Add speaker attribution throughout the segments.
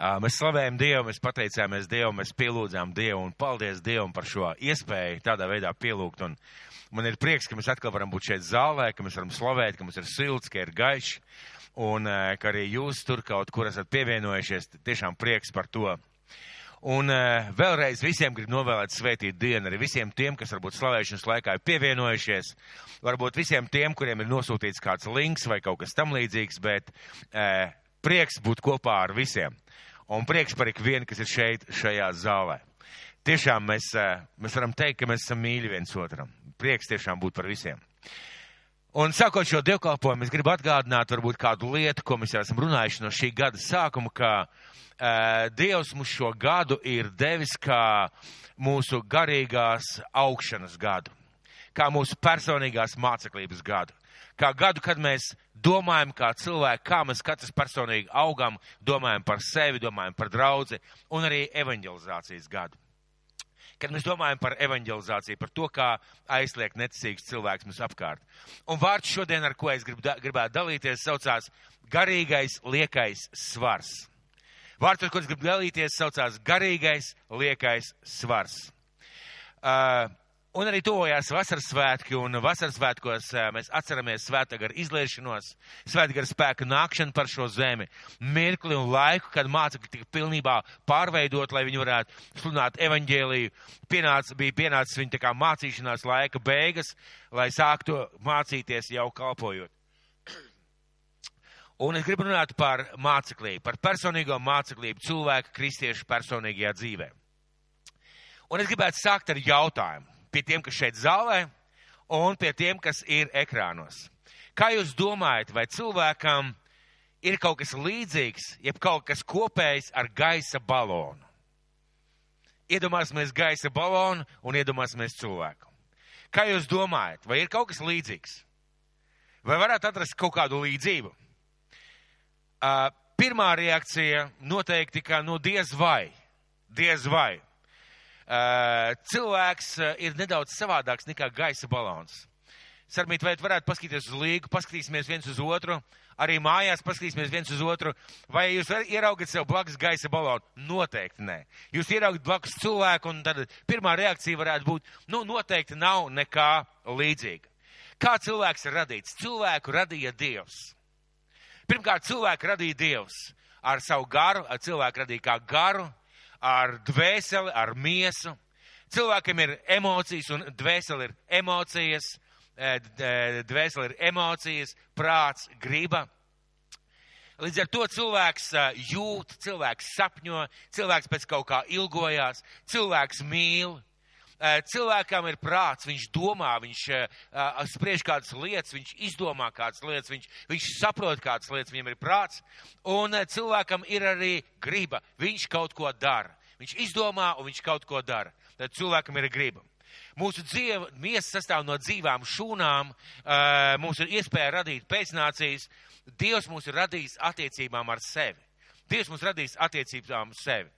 Speaker 1: Mēs slavējam Dievu, mēs pateicāmies Dievam, mēs pielūdzām Dievu un paldies Dievam par šo iespēju tādā veidā pielūgt. Un man ir prieks, ka mēs atkal varam būt šeit zālē, ka mēs varam slavēt, ka mums ir silts, ka ir gaišs un ka arī jūs tur kaut kur esat pievienojušies. Tiešām prieks par to. Un vēlreiz visiem gribu novēlēt svētīt dienu, arī visiem tiem, kas varbūt slavēšanas laikā ir pievienojušies, varbūt visiem tiem, kuriem ir nosūtīts kāds links vai kaut kas tam līdzīgs, bet prieks būt kopā ar visiem. Un prieks par ikvienu, kas ir šeit, šajā zālē. Tiešām mēs, uh, mēs varam teikt, ka mēs esam mīļi viens otram. Prieks tiešām būt par visiem. Un sākot šo dievkalpojumu, es gribu atgādināt varbūt kādu lietu, ko mēs jau esam runājuši no šī gada sākuma, ka uh, Dievs mums šo gadu ir devis kā mūsu garīgās augšanas gadu, kā mūsu personīgās māceklības gadu, kā gadu, kad mēs domājam kā cilvēki, kā mēs katrs personīgi augam, domājam par sevi, domājam par draudzi un arī evanģelizācijas gadu kad mēs domājam par evanģelizāciju, par to, kā aizliegt neticīgs cilvēks mums apkārt. Un vārds šodien, ar ko es gribu, da, gribētu dalīties, saucās garīgais liekais svars. Vārds, ar ko es gribu dalīties, saucās garīgais liekais svars. Uh, Un arī tuvojās vasaras svētki, un vasaras svētkos mēs atceramies svētā gar izliešanos, svētā gar spēka nākšanu par šo zemi, mirkli un laiku, kad mācekļi tika pilnībā pārveidot, lai viņi varētu sludināt evaņģēliju. Pienāc, bija pienācis viņa tā kā mācīšanās laika beigas, lai sāktu mācīties jau kalpojot. Un es gribu runāt par māceklību, par personīgo māceklību cilvēka kristiešu personīgajā dzīvē. Un es gribētu sākt ar jautājumu pie tiem, kas šeit zālē, un pie tiem, kas ir ekrānos. Kā jūs domājat, vai cilvēkam ir kaut kas līdzīgs, jeb kaut kas kopējs ar gaisa balonu? Iedomāsimies gaisa balonu un iedomāsimies cilvēku. Kā jūs domājat, vai ir kaut kas līdzīgs? Vai varētu atrast kaut kādu līdzību? Uh, pirmā reakcija noteikti kā no diez vai, diez vai. Uh, cilvēks uh, ir nedaudz savādāks nekā gaisa balons. Sarmīt, vai varētu paskatīties uz līgu, paskatīsimies viens uz otru, arī mājās paskatīsimies viens uz otru, vai jūs ieraugat sev blakus gaisa balonu? Noteikti nē. Jūs ieraugat blakus cilvēku, un tad pirmā reakcija varētu būt, nu, noteikti nav nekā līdzīga. Kā cilvēks ir radīts? Cilvēku radīja Dievs. Pirmkārt, cilvēku radīja Dievs ar savu garu, ar cilvēku radīja kā garu, ar dvēseli, ar miesu. Cilvēkam ir emocijas, un dvēseli ir emocijas, dvēseli ir emocijas, prāts, griba. Līdz ar to cilvēks jūt, cilvēks sapņo, cilvēks pēc kaut kā ilgojās, cilvēks mīl, cilvēkam ir prāts, viņš domā, viņš uh, spriež kādas lietas, viņš izdomā kādas lietas, viņš, viņš saprot kādas lietas, viņam ir prāts, un cilvēkam ir arī griba, viņš kaut ko dara. Viņš izdomā un viņš kaut ko dara. Tad cilvēkam ir griba. Mūsu dzīve, miesa sastāv no dzīvām šūnām, mums ir iespēja radīt pēcnācijas. Dievs mūs ir radījis attiecībām ar sevi. Dievs mūs radījis attiecībām sevi.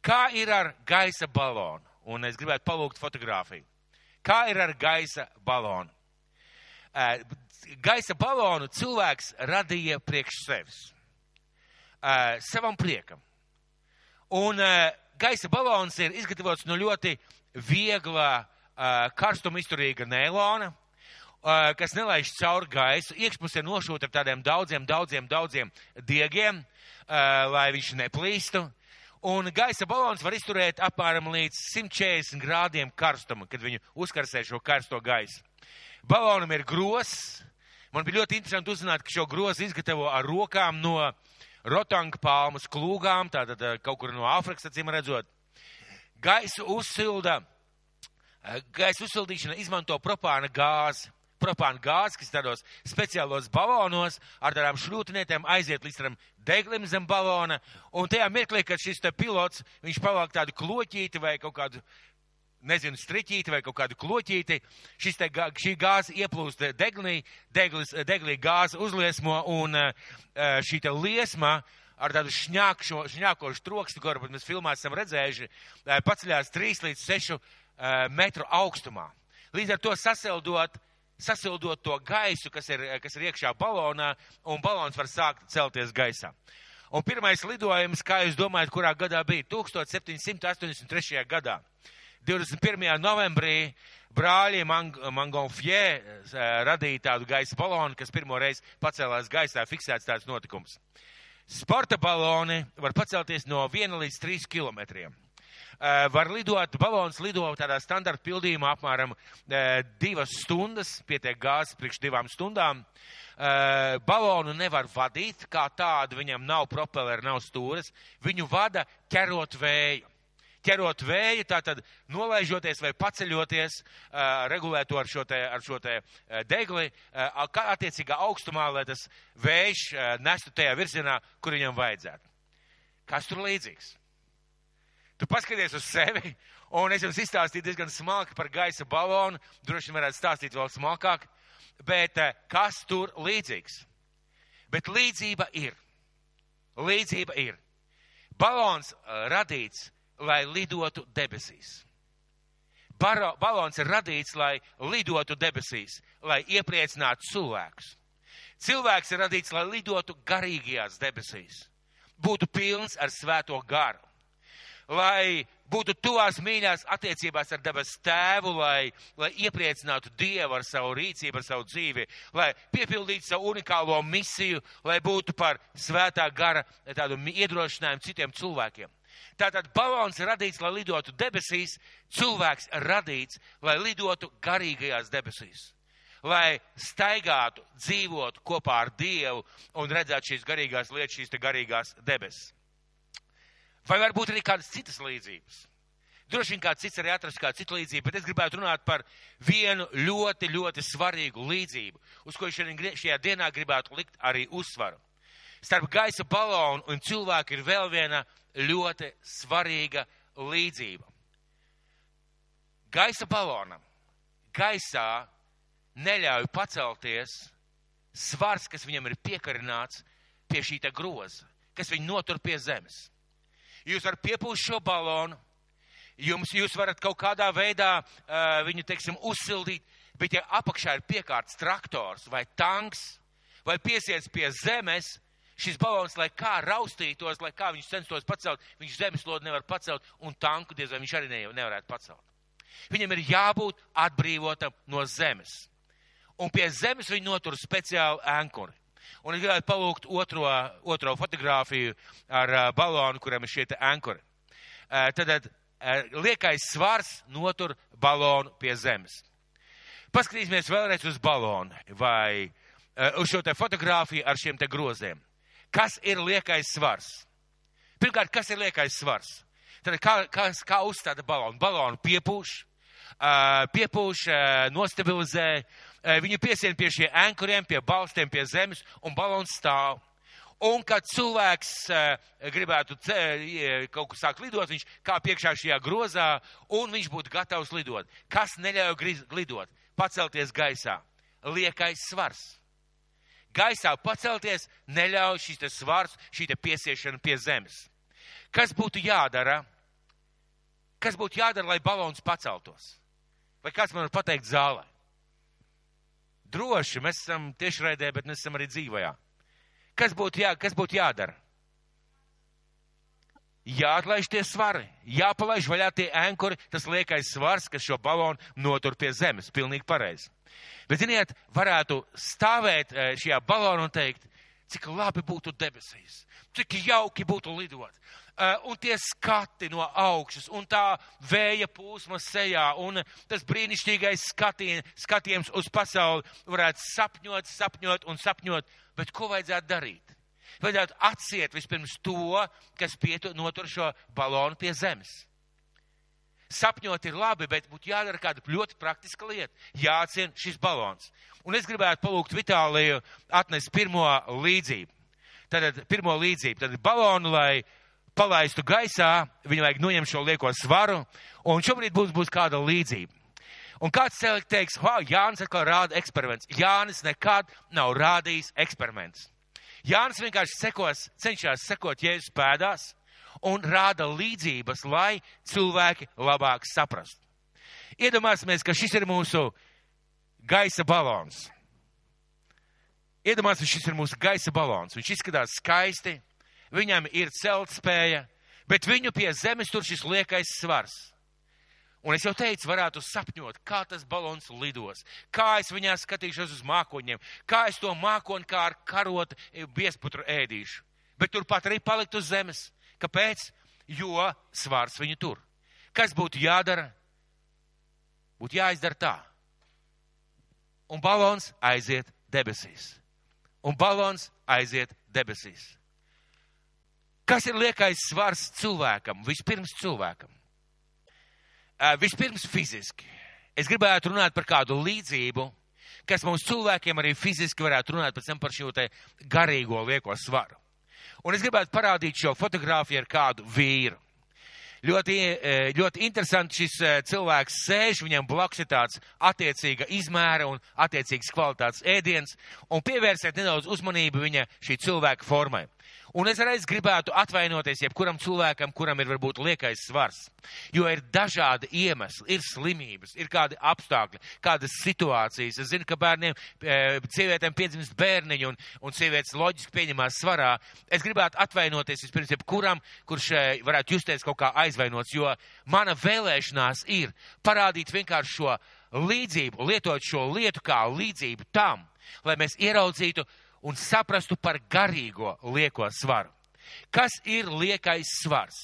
Speaker 1: Kā ir ar gaisa balonu? Un es gribētu palūgt fotografiju. Kā ir ar gaisa balonu? Gaisa balonu cilvēks radīja priekš sevis, savam priekam. Un gaisa balons ir izgatavots no ļoti viegla, karstuma izturīga nēlona, kas nelaiž cauri gaisu. Iekšpusē nošūt ar tādiem daudziem, daudziem, daudziem diegiem, lai viņš neplīstu. Un gaisa balons var izturēt apmēram līdz 140 grādiem karstuma, kad viņu uzkarsē šo karsto gaisu. Balonam ir gros. Man bija ļoti interesanti uzzināt, ka šo grozu izgatavo ar rokām no rotanga palmas klūgām, tātad kaut kur no Āfrikas, acīm redzot. Gaisu uzsilda, gaisa uzsildīšana izmanto propāna gāzi propāna gāzi, kas tādos speciālos balonos ar tādām šļūtinietēm aiziet līdz tam deglim zem balona, un tajā mirklī, kad šis pilots, viņš pavalk tādu kloķīti vai kaut kādu, nezinu, striķīti vai kaut kādu kloķīti, šis te, šī gāze ieplūst deglī, deglis, deglī gāze uzliesmo, un šī te liesma ar tādu šņākšo, šņākošu trokstu, ko varbūt mēs filmā esam redzējuši, paceļās 3 līdz 6 metru augstumā. Līdz ar to sasildot sasildot to gaisu, kas ir, kas ir iekšā balonā, un balons var sākt celties gaisā. Un pirmais lidojums, kā jūs domājat, kurā gadā bija? 1783. gadā. 21. novembrī brāļi Mangonfjē radīja tādu gaisa balonu, kas pirmo reizi pacēlās gaisā, fiksēts tāds notikums. Sporta baloni var pacelties no 1 līdz 3 kilometriem. Var lidot, balons lido tādā standarta pildījumā apmēram divas stundas, pietiek gāzes priekš divām stundām. Balonu nevar vadīt, kā tādu viņam nav propeleri, nav stūres. Viņu vada ķerot vēju ķerot vēju, tātad nolaižoties vai paceļoties, uh, regulēt to ar šo te, ar šo te degli, uh, attiecīgā augstumā, lai tas vējš uh, nestu tajā virzienā, kur viņam vajadzētu. Kas tur līdzīgs? Tu paskaties uz sevi, un es jums izstāstīju diezgan smalki par gaisa balonu, droši vien varētu stāstīt vēl smalkāk, bet uh, kas tur līdzīgs? Bet līdzība ir. Līdzība ir. Balons uh, radīts lai lidotu debesīs. Baro, balons ir radīts, lai lidotu debesīs, lai iepriecinātu cilvēkus. Cilvēks ir radīts, lai lidotu garīgajās debesīs, būtu pilns ar svēto garu, lai būtu tuvās mīļās attiecībās ar debes tēvu, lai, lai iepriecinātu Dievu ar savu rīcību, ar savu dzīvi, lai piepildītu savu unikālo misiju, lai būtu par svētā gara tādu iedrošinājumu citiem cilvēkiem. Tātad balons radīts, lai lidotu debesīs, cilvēks radīts, lai lidotu garīgajās debesīs. Lai staigātu, dzīvotu kopā ar Dievu un redzētu šīs garīgās lietas, šīs garīgās debesis. Vai varbūt arī kādas citas līdzības? Droši vien kāds cits arī atrast kādu citu līdzību, bet es gribētu runāt par vienu ļoti, ļoti svarīgu līdzību, uz ko šajā dienā gribētu likt arī uzsvaru. Starp gaisa balonu un cilvēku ir vēl viena ļoti svarīga līdzība. Gaisa balonam gaisā neļauj pacelties svars, kas viņam ir piekarināts pie šī groza, kas viņu notur pie zemes. Jūs varat piepūst šo balonu, jums, jūs varat kaut kādā veidā uh, viņu, teiksim, uzsildīt, bet ja apakšā ir piekārts traktors vai tanks vai piesiets pie zemes, šis balons, lai kā raustītos, lai kā viņš censtos pacelt, viņš zemeslodi nevar pacelt un tanku diez vai viņš arī ne, nevarētu pacelt. Viņam ir jābūt atbrīvotam no zemes. Un pie zemes viņi notur speciāli ankuri. Un es gribētu palūgt otro, otro fotografiju ar uh, balonu, kuram ir šie ankuri. Uh, tad uh, liekais svars notur balonu pie zemes. Paskatīsimies vēlreiz uz balonu vai uh, uz šo te fotografiju ar šiem te groziem. Kas ir liekais svars? Pirmkārt, kas ir liekais svars? Tad kā, kā, kā uzstāda balonu? Balonu piepūš, piepūš, nostabilizē, viņu piesien pie šiem ankuriem, pie balstiem, pie zemes, un balons stāv. Un, kad cilvēks gribētu kaut kur sākt lidot, viņš kā piekšā šajā grozā, un viņš būtu gatavs lidot. Kas neļauj lidot? Pacelties gaisā. Liekais svars gaisā pacelties, neļauj šis svars, šī piesiešana pie zemes. Kas būtu jādara? Kas būtu jādara, lai balons paceltos? Vai kāds man var pateikt zālē? Droši, mēs esam tiešraidē, bet mēs esam arī dzīvajā. Kas būtu, jā, kas būtu jādara? Jāatlaiž tie svari, jāpalaiž vaļā tie ankuri, tas liekais svars, kas šo balonu notur pie zemes. Pilnīgi pareizi. Bet, ziniet, varētu stāvēt eh, šajā balonā un teikt, cik labi būtu debesīs, cik jauki būtu lidot. Uh, un tie skati no augšas, un tā vēja plūsma sejā, un tas brīnišķīgais skatien, skatiens uz pasauli varētu sapņot, sapņot un sapņot. Bet ko vajadzētu darīt? Vajadzētu atsiet vispirms to, kas pietur, notur šo balonu pie zemes. Sapņot ir labi, bet būtu jādara kāda ļoti praktiska lieta. Jācien šis balons. Un es gribētu palūgt Vitāliju atnest pirmo līdzību. Tad pirmo līdzību, tad balonu, lai palaistu gaisā, viņam vajag noņemt šo lieko svaru, un šobrīd būs, būs kāda līdzība. Un kāds teiks, wow, Jānis atkal rāda eksperiments. Jānis nekad nav rādījis eksperiments. Jānis vienkārši sekos, cenšas sekot Jēzus pēdās, un rāda līdzības, lai cilvēki labāk saprastu. Iedomāsimies, ka šis ir mūsu gaisa balons. Iedomāsimies, šis ir mūsu gaisa balons. Viņš izskatās skaisti, viņam ir celtspēja, bet viņu pie zemes tur šis liekais svars. Un es jau teicu, varētu sapņot, kā tas balons lidos, kā es viņā skatīšos uz mākoņiem, kā es to mākoni kā ar karotu biesputru ēdīšu. Bet turpat arī palikt uz zemes. Kāpēc? Jo svārs viņu tur. Kas būtu jādara? Būtu jāizdara tā. Un balons aiziet debesīs. Un balons aiziet debesīs. Kas ir liekais svars cilvēkam? Vispirms cilvēkam. Vispirms fiziski. Es gribētu runāt par kādu līdzību, kas mums cilvēkiem arī fiziski varētu runāt pēc tam par šo te garīgo lieko svaru. Un es gribētu parādīt šo fotografiju ar kādu vīru. Ļoti, ļoti interesanti šis cilvēks sēž, viņam blakus ir tāds attiecīga izmēra un attiecīgas kvalitātes ēdiens, un pievērsiet nedaudz uzmanību viņa šī cilvēka formai. Un es reiz gribētu atvainoties jebkuram cilvēkam, kuram ir varbūt liekais svars. Jo ir dažādi iemesli, ir slimības, ir kādi apstākļi, kādas situācijas. Es zinu, ka bērniem, sievietēm piedzimst bērniņi un, un sievietes loģiski pieņemās svarā. Es gribētu atvainoties vispirms jebkuram, kurš varētu justies kaut kā aizvainots, jo mana vēlēšanās ir parādīt vienkārši šo līdzību, lietot šo lietu kā līdzību tam, lai mēs ieraudzītu, un saprastu par garīgo lieko svaru. Kas ir liekais svars?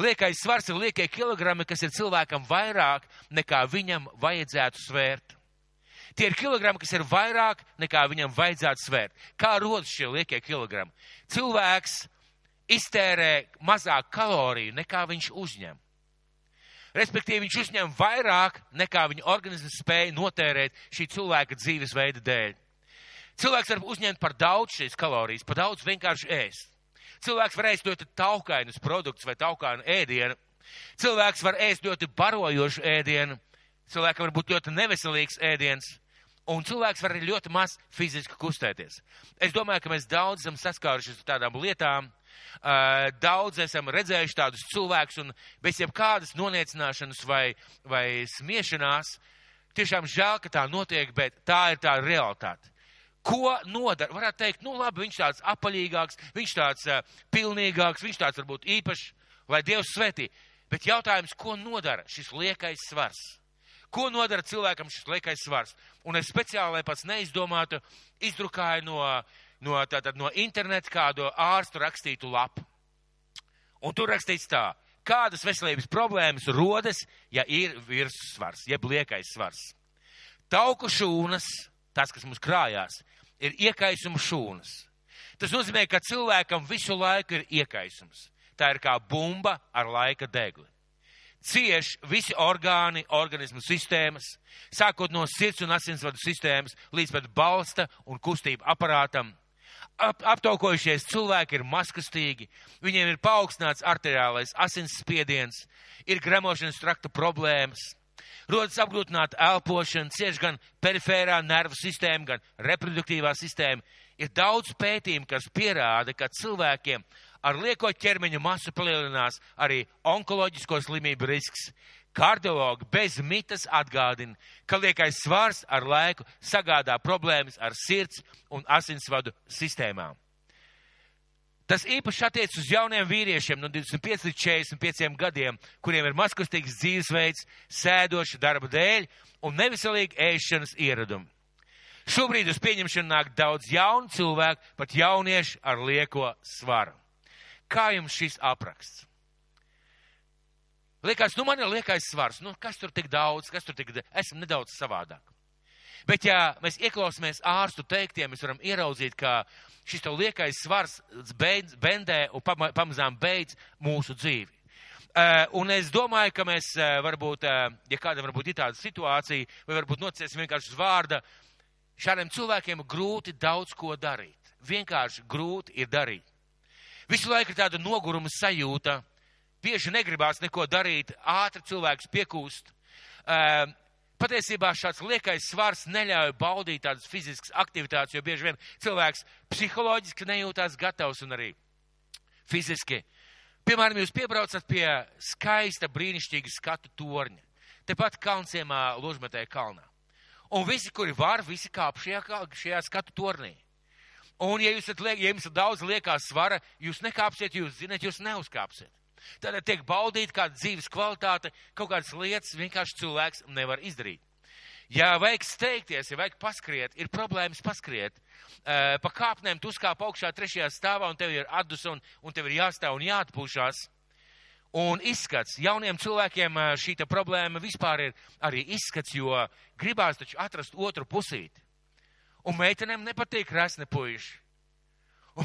Speaker 1: Liekais svars ir liekie kilogrami, kas ir cilvēkam vairāk nekā viņam vajadzētu svērt. Tie ir kilogrami, kas ir vairāk nekā viņam vajadzētu svērt. Kā rodas šie liekie kilogrami? Cilvēks iztērē mazāk kaloriju nekā viņš uzņem. Respektīvi, viņš uzņem vairāk nekā viņa organisms spēja notērēt šī cilvēka dzīvesveida dēļ. Cilvēks var uzņemt par daudz šīs kalorijas, par daudz vienkārši ēst. Cilvēks var ēst ļoti taukainus produktus vai taukainu ēdienu. Cilvēks var ēst ļoti barojošu ēdienu. Cilvēkam var būt ļoti neveselīgs ēdiens. Un cilvēks var arī ļoti maz fiziski kustēties. Es domāju, ka mēs daudz esam saskārušies ar tādām lietām, daudz esam redzējuši tādus cilvēkus un bez jebkādas noniecināšanas vai, vai smiešanās. Tiešām žēl, ka tā notiek, bet tā ir tā realitāte. Ko nodara? Varētu teikt, nu labi, viņš tāds apaļīgāks, viņš tāds uh, pilnīgāks, viņš tāds varbūt īpašs, lai Dievs svētī. Bet jautājums, ko nodara šis liekais svars? Ko nodara cilvēkam šis liekais svars? Un es speciāli, lai pats neizdomātu, izdrukāju no, no, tātad, no interneta kādu ārstu rakstītu lapu. Un tur rakstīts tā, kādas veselības problēmas rodas, ja ir virssvars, jeb liekais svars. Tauku šūnas, tas, kas mums krājās, ir iekaisuma šūnas. Tas nozīmē, ka cilvēkam visu laiku ir iekaisums. Tā ir kā bumba ar laika degli. Cieš visi orgāni, organismu sistēmas, sākot no sirds un asinsvadu sistēmas līdz pat balsta un kustību aparātam. Ap, aptaukojušies cilvēki ir maskastīgi, viņiem ir paaugstināts arteriālais asinsspiediens, ir gremošanas trakta problēmas, rodas apgrūtināta elpošana, cieš gan perifērā nervu sistēma, gan reproduktīvā sistēma. Ir daudz pētījumu, kas pierāda, ka cilvēkiem ar lieko ķermeņa masu palielinās arī onkoloģisko slimību risks. Kardiologi bez mitas atgādina, ka liekais svars ar laiku sagādā problēmas ar sirds un asinsvadu sistēmām. Tas īpaši attiec uz jauniem vīriešiem no 25 līdz 45 gadiem, kuriem ir maskustīgs dzīvesveids, sēdoša darba dēļ un neviselīgi ēšanas ieradumi. Šobrīd uz pieņemšanu nāk daudz jaunu cilvēku, pat jauniešu ar lieko svaru. Kā jums šis apraksts? Liekas, nu man ir liekais svars, nu kas tur tik daudz, kas tur tik, esmu nedaudz savādāk. Bet ja mēs ieklausāmies ārstu teiktiem, mēs varam ieraudzīt, ka šis tev liekais svars beidz, bendē un pamazām beidz mūsu dzīvi. Uh, un es domāju, ka mēs uh, varbūt, uh, ja kādam varbūt ir tāda situācija, vai varbūt nociesim vienkārši uz vārda, šādiem cilvēkiem grūti daudz ko darīt. Vienkārši grūti ir darīt. Visu laiku ir tāda noguruma sajūta, bieži negribās neko darīt, ātri cilvēks piekūst. Patiesībā šāds liekais svars neļauj baudīt tādas fiziskas aktivitātes, jo bieži vien cilvēks psiholoģiski nejūtās gatavs un arī fiziski. Piemēram, jūs piebraucat pie skaista, brīnišķīga skatu torņa. Tepat Kalnciemā, Ložmetē kalnā. Un visi, kuri var, visi kāp šajā, šajā skatu tornī. Un, ja, jūs esat, ja jums ir daudz liekās svara, jūs nekāpsiet, jūs zinat, jūs neuzkāpsiet. Tad tiek baudīta kāda dzīves kvalitāte, kaut kādas lietas vienkārši cilvēks nevar izdarīt. Ja vajag steigties, ja vajag paskriet, ir problēmas paskriet. Pa kāpnēm tu uzkāp augšā trešajā stāvā un tev ir adus un, un tev ir jāstāv un jāatpūšās. Un izskats jauniem cilvēkiem šī problēma vispār ir arī izskats, jo gribās taču atrast otru pusīti. Un meitenēm nepatīk resni puiši.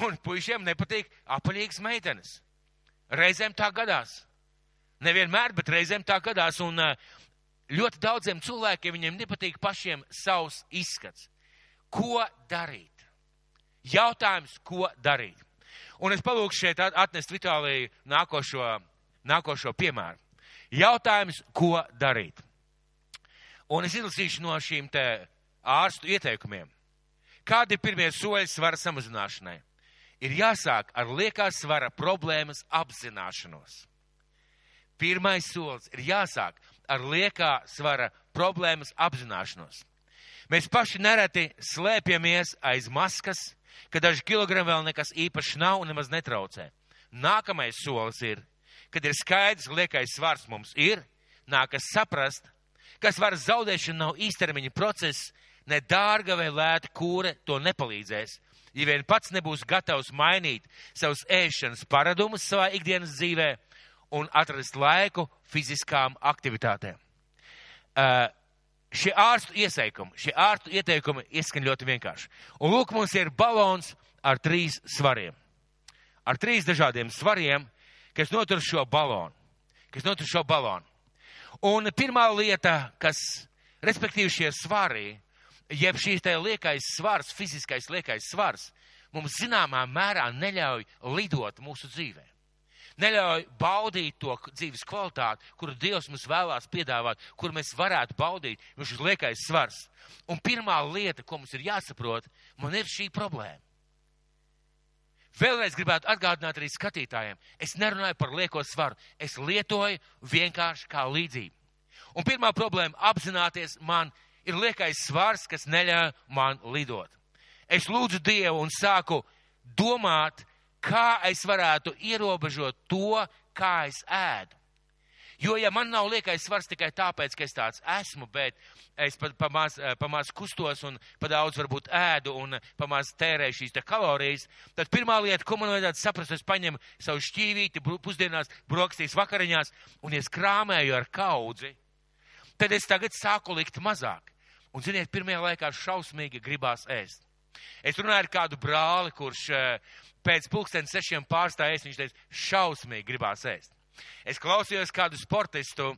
Speaker 1: Un puišiem nepatīk apaļīgas meitenes. Reizēm tā gadās. Nevienmēr, bet reizēm tā gadās. Un ā, ļoti daudziem cilvēkiem viņiem nepatīk pašiem savs izskats. Ko darīt? Jautājums, ko darīt? Un es palūkšu šeit at- atnest Vitāliju nākošo, nākošo piemēru. Jautājums, ko darīt? Un es izlasīšu no šīm te ārstu ieteikumiem. Kādi ir pirmie soļi svara samazināšanai? Ir jāsāk ar liekā svara problēmas apzināšanos. Pirmais solis ir jāsāk ar liekā svara problēmas apzināšanos. Mēs paši nereti slēpjamies aiz maskas, ka daži kilogrami vēl nekas īpašs nav un nemaz netraucē. Nākamais solis ir, kad ir skaidrs, ka liekais svars mums ir, nākas saprast, ka svara zaudēšana nav īstermiņa process, ne dārga vai lēta kūre to nepalīdzēs. Ja vien pats nebūs gatavs mainīt savus ēšanas paradumus savā ikdienas dzīvē un atrast laiku fiziskām aktivitātēm. Uh, šie ārstu ieteikumi, šie ārstu ieteikumi ieskan ļoti vienkārši. Un lūk, mums ir balons ar trīs svariem. Ar trīs dažādiem svariem, kas notur šo balonu. Kas notur šo balonu. Un pirmā lieta, kas, respektīvi šie svari, jeb šīs te liekais svars, fiziskais liekais svars, mums zināmā mērā neļauj lidot mūsu dzīvē neļauj baudīt to dzīves kvalitāti, kuru Dievs mums vēlās piedāvāt, kur mēs varētu baudīt, viņš ir liekais svars. Un pirmā lieta, ko mums ir jāsaprot, man ir šī problēma. Vēlreiz gribētu atgādināt arī skatītājiem, es nerunāju par lieko svaru, es lietoju vienkārši kā līdzību. Un pirmā problēma - apzināties, man ir liekais svars, kas neļauj man lidot. Es lūdzu Dievu un sāku domāt, kā es varētu ierobežot to, kā es ēdu. Jo, ja man nav liekais svars tikai tāpēc, ka es tāds esmu, bet es pa, pa, maz, pa maz kustos un pa daudz varbūt ēdu un pa maz tērēju šīs te kalorijas, tad pirmā lieta, ko man vajadzētu saprast, es paņemu savu šķīvīti pusdienās, brokastīs, vakariņās un es krāmēju ar kaudzi, tad es tagad sāku likt mazāk. Un, ziniet, pirmajā laikā šausmīgi gribās ēst. Es runāju ar kādu brāli, kurš eh, pēc pulksten sešiem pārstāja ēst, viņš teica, šausmīgi gribās ēst. Es klausījos kādu sportistu,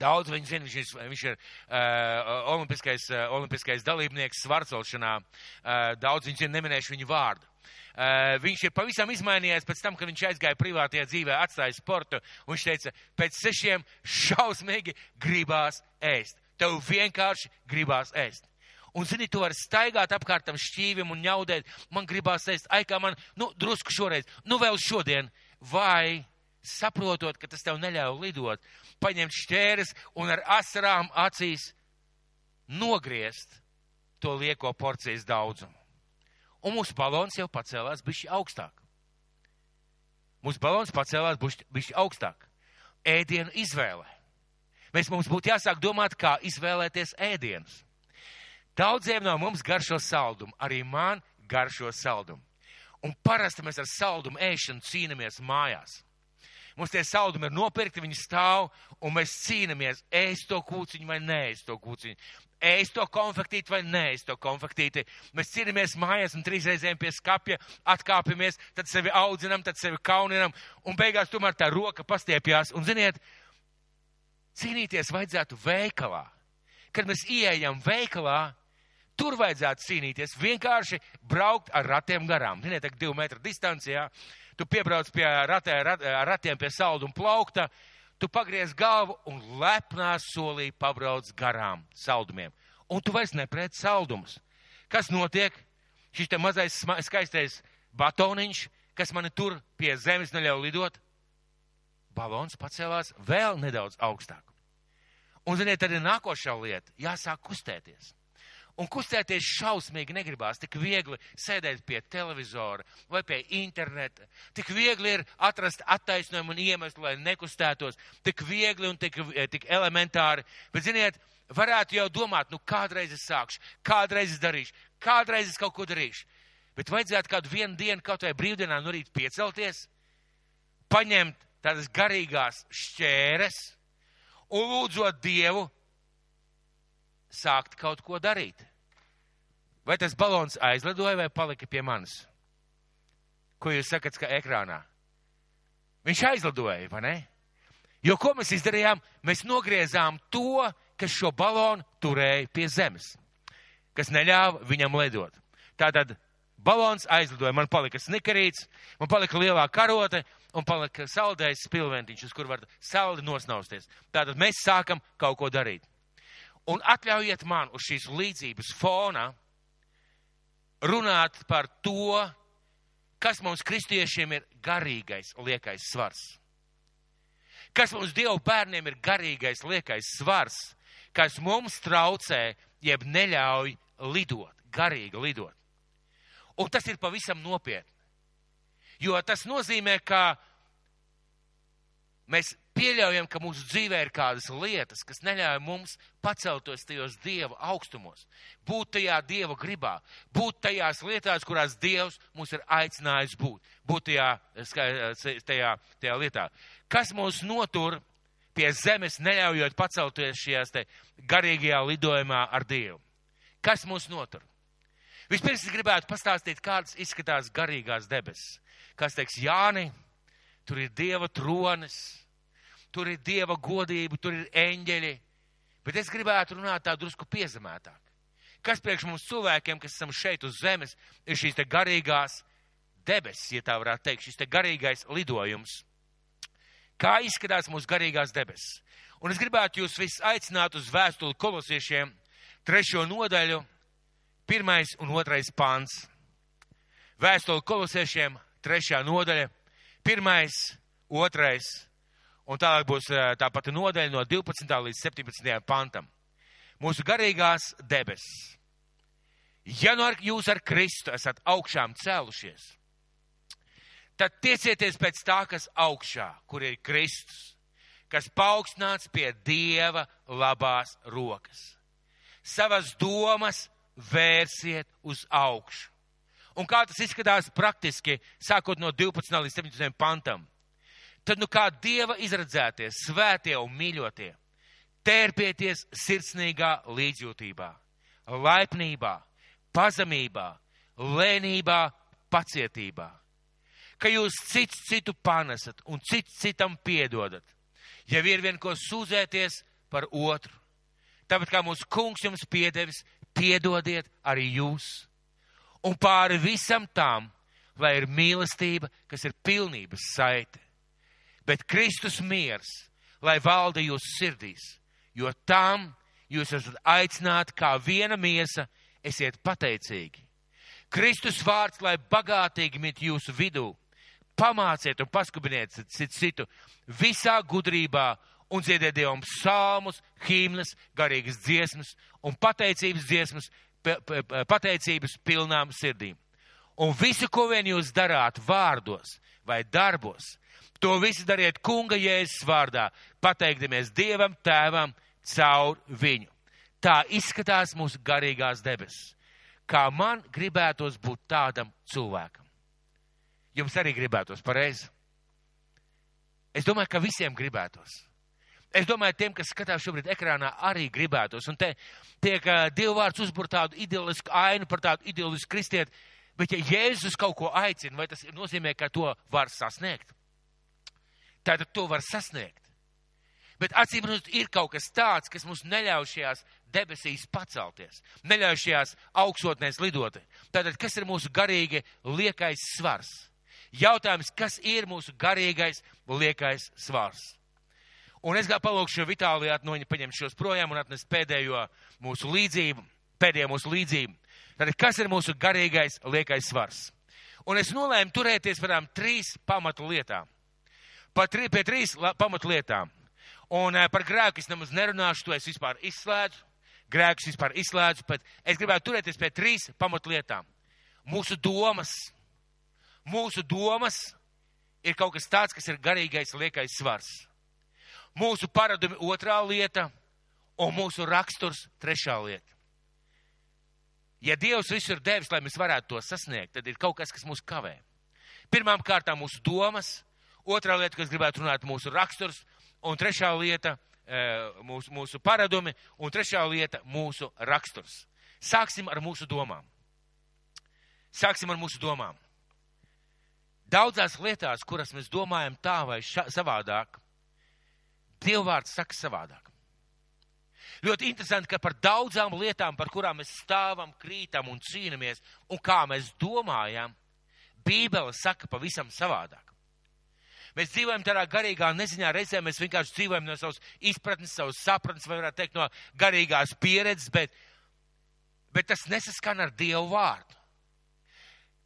Speaker 1: daudz viņu zina, viņš viņš ir uh, olimpiskais, uh, olimpiskais dalībnieks svarcelšanā, uh, daudz viņu zina, neminēšu viņu vārdu. Uh, viņš ir pavisam izmainījies pēc tam, kad viņš aizgāja privātajā dzīvē, atstāja sportu, viņš teica, pēc sešiem šausmīgi gribās ēst. Tev vienkārši gribās ēst. Un, zini, tu vari staigāt apkārt tam šķīvim un ņaudēt, man gribās ēst, ai kā man, nu, drusku šoreiz, nu, vēl šodien, vai saprotot, ka tas tev neļauj lidot, paņemt šķēres un ar asarām acīs nogriezt to lieko porcijas daudzumu. Un mūsu balons jau pacēlās bišķi augstāk. Mūsu balons pacēlās bišķi augstāk. Ēdienu izvēle. Mēs mums būtu jāsāk domāt, kā izvēlēties ēdienus. Daudziem no mums garšo saldumu, arī man garšo saldumu. Un parasti mēs ar saldumu ēšanu cīnāmies mājās. Mums tie saldumi ir nopirkti, viņi stāv, un mēs cīnāmies, ēst to kūciņu vai nē, to kūciņu. Ēst to konfektīti vai nē, to konfektīti. Mēs cīnāmies mājās un trīs reizēm pie skapja atkāpjamies, tad sevi audzinam, tad sevi kauninam, un beigās tomēr tā roka pastiepjās. Un ziniet, cīnīties vajadzētu veikalā. Kad mēs ieejam veikalā, tur vajadzētu cīnīties, vienkārši braukt ar ratiem garām. Ziniet, tā divu metru distancijā, tu piebrauc pie ratē, rat, ratiem pie saldu un plaukta, tu pagriez galvu un lepnā solī pabrauc garām saldumiem. Un tu vairs neprēc saldumus. Kas notiek? Šis te mazais skaistais batoniņš, kas mani tur pie zemes neļauj lidot, balons pacēlās vēl nedaudz augstāk. Un, ziniet, tad ir nākošā lieta - jāsāk kustēties. Un kustēties šausmīgi negribās, tik viegli sēdēt pie televizora vai pie interneta. Tik viegli ir atrast attaisnojumu un iemeslu, lai nekustētos. Tik viegli un tik, tik elementāri. Bet, ziniet, varētu jau domāt, nu kādreiz es sākšu, kādreiz es darīšu, kādreiz es kaut ko darīšu. Bet vajadzētu kādu vienu dienu kaut vai brīvdienā no rīta piecelties, paņemt tādas garīgās šķēres un lūdzot Dievu, sākt kaut ko darīt. Vai tas balons aizlidoja vai palika pie manis? Ko jūs sakat, ka ekrānā? Viņš aizlidoja, vai ne? Jo ko mēs izdarījām? Mēs nogriezām to, kas šo balonu turēja pie zemes, kas neļāva viņam lidot. Tātad balons aizlidoja, man palika snikerīts, man palika lielā karote un palika saldējs spilventiņš, uz kur var saldi nosnausties. Tātad mēs sākam kaut ko darīt. Un atļaujiet man uz šīs līdzības fona runāt par to, kas mums kristiešiem ir garīgais liekais svars. Kas mums Dievu bērniem ir garīgais liekais svars, kas mums traucē, jeb neļauj lidot, garīgi lidot. Un tas ir pavisam nopietni. Jo tas nozīmē, ka mēs pieļaujam, ka mūsu dzīvē ir kādas lietas, kas neļauj mums paceltos tajos Dieva augstumos, būt tajā Dieva gribā, būt tajās lietās, kurās Dievs mūs ir aicinājis būt, būt tajā, tajā, tajā lietā. Kas mūs notur pie zemes, neļaujot pacelties šajās garīgajā lidojumā ar Dievu? Kas mūs notur? Vispirms es gribētu pastāstīt, kādas izskatās garīgās debesis. Kas teiks, Jāni, tur ir Dieva tronis, tur ir dieva godība, tur ir eņģeļi. Bet es gribētu runāt tā drusku piezemētāk. Kas priekš mums cilvēkiem, kas esam šeit uz zemes, ir šīs te garīgās debesis, ja tā varētu teikt, šis te garīgais lidojums. Kā izskatās mūsu garīgās debesis? Un es gribētu jūs visus aicināt uz vēstuli kolosiešiem, trešo nodaļu, pirmais un otrais pants. Vēstuli kolosiešiem, trešā nodaļa, pirmais, otrais un tālāk būs tā pati nodeļa no 12. līdz 17. pantam. Mūsu garīgās debesis. Ja nu ar, jūs ar Kristu esat augšām cēlušies, tad tiecieties pēc tā, kas augšā, kur ir Kristus, kas paaugstināts pie Dieva labās rokas. Savas domas vērsiet uz augšu. Un kā tas izskatās praktiski, sākot no 12. līdz 17. pantam tad nu kā Dieva izredzētie, svētie un mīļotie, tērpieties sirsnīgā līdzjūtībā, laipnībā, pazemībā, lēnībā, pacietībā, ka jūs cits citu panesat un cits citam piedodat, ja ir vien ko sūdzēties par otru. Tāpat kā mūsu kungs jums piedevis, piedodiet arī jūs. Un pāri visam tām, lai ir mīlestība, kas ir pilnības saite bet Kristus miers, lai valda jūsu sirdīs, jo tam jūs esat aicināti kā viena miesa, esiet pateicīgi. Kristus vārds, lai bagātīgi mit jūsu vidū, pamāciet un paskubiniet citu citu visā gudrībā un dziediet Dievam psalmus, himnas, garīgas dziesmas un pateicības dziesmas, pateicības pilnām sirdīm. Un visu, ko vien jūs darāt vārdos vai darbos, To visu dariet kunga jēzus vārdā, pateikdamies Dievam, Tēvam, caur viņu. Tā izskatās mūsu garīgās debesis. Kā man gribētos būt tādam cilvēkam. Jums arī gribētos pareizi. Es domāju, ka visiem gribētos. Es domāju, tiem, kas skatās šobrīd ekrānā, arī gribētos. Un te tiek uh, dievvvārds uzbūr tādu idealisku ainu par tādu idealisku kristieti. Bet ja Jēzus kaut ko aicina, vai tas nozīmē, ka to var sasniegt? Tātad to var sasniegt. Bet acīm redzot, ir kaut kas tāds, kas mums neļauj šajās debesīs pacelties, neļauj šajās augstotnēs lidot. Tātad, kas ir mūsu garīgi liekais svars? Jautājums, kas ir mūsu garīgais liekais svars? Un es kā palūkšu Vitālijā atnoņa paņemt šos projām un atnes pēdējo mūsu līdzību, pēdējo mūsu līdzību. Tātad, kas ir mūsu garīgais liekais svars? Un es nolēmu turēties par tām trīs pamatu lietām tri, pie trīs pamatlietām. Un par grēku es nemaz nerunāšu, to es vispār izslēdzu. grēkus vispār izslēdzu, bet es gribētu turēties pie trīs pamatlietām. Mūsu domas. Mūsu domas ir kaut kas tāds, kas ir garīgais liekais svars. Mūsu paradumi otrā lieta un mūsu raksturs trešā lieta. Ja Dievs visu ir devis, lai mēs varētu to sasniegt, tad ir kaut kas, kas mūs kavē. Pirmām kārtām mūsu domas, otrā lieta, kas gribētu runāt, mūsu raksturs, un trešā lieta Eh, mūsu, mūsu paradumi, un trešā lieta - mūsu raksturs. Sāksim ar mūsu domām. Sāksim ar mūsu domām. Daudzās lietās, kuras mēs domājam tā vai ša, savādāk, Dievvvārds saka savādāk. Ļoti interesanti, ka par daudzām lietām, par kurām mēs stāvam, krītam un cīnāmies, un kā mēs domājam, Bībele saka pavisam savādāk. Mēs dzīvojam tādā garīgā neziņā, reizē mēs vienkārši dzīvojam no savas izpratnes, savas sapratnes, vai varētu teikt no garīgās pieredzes, bet, bet tas nesaskan ar Dievu vārdu.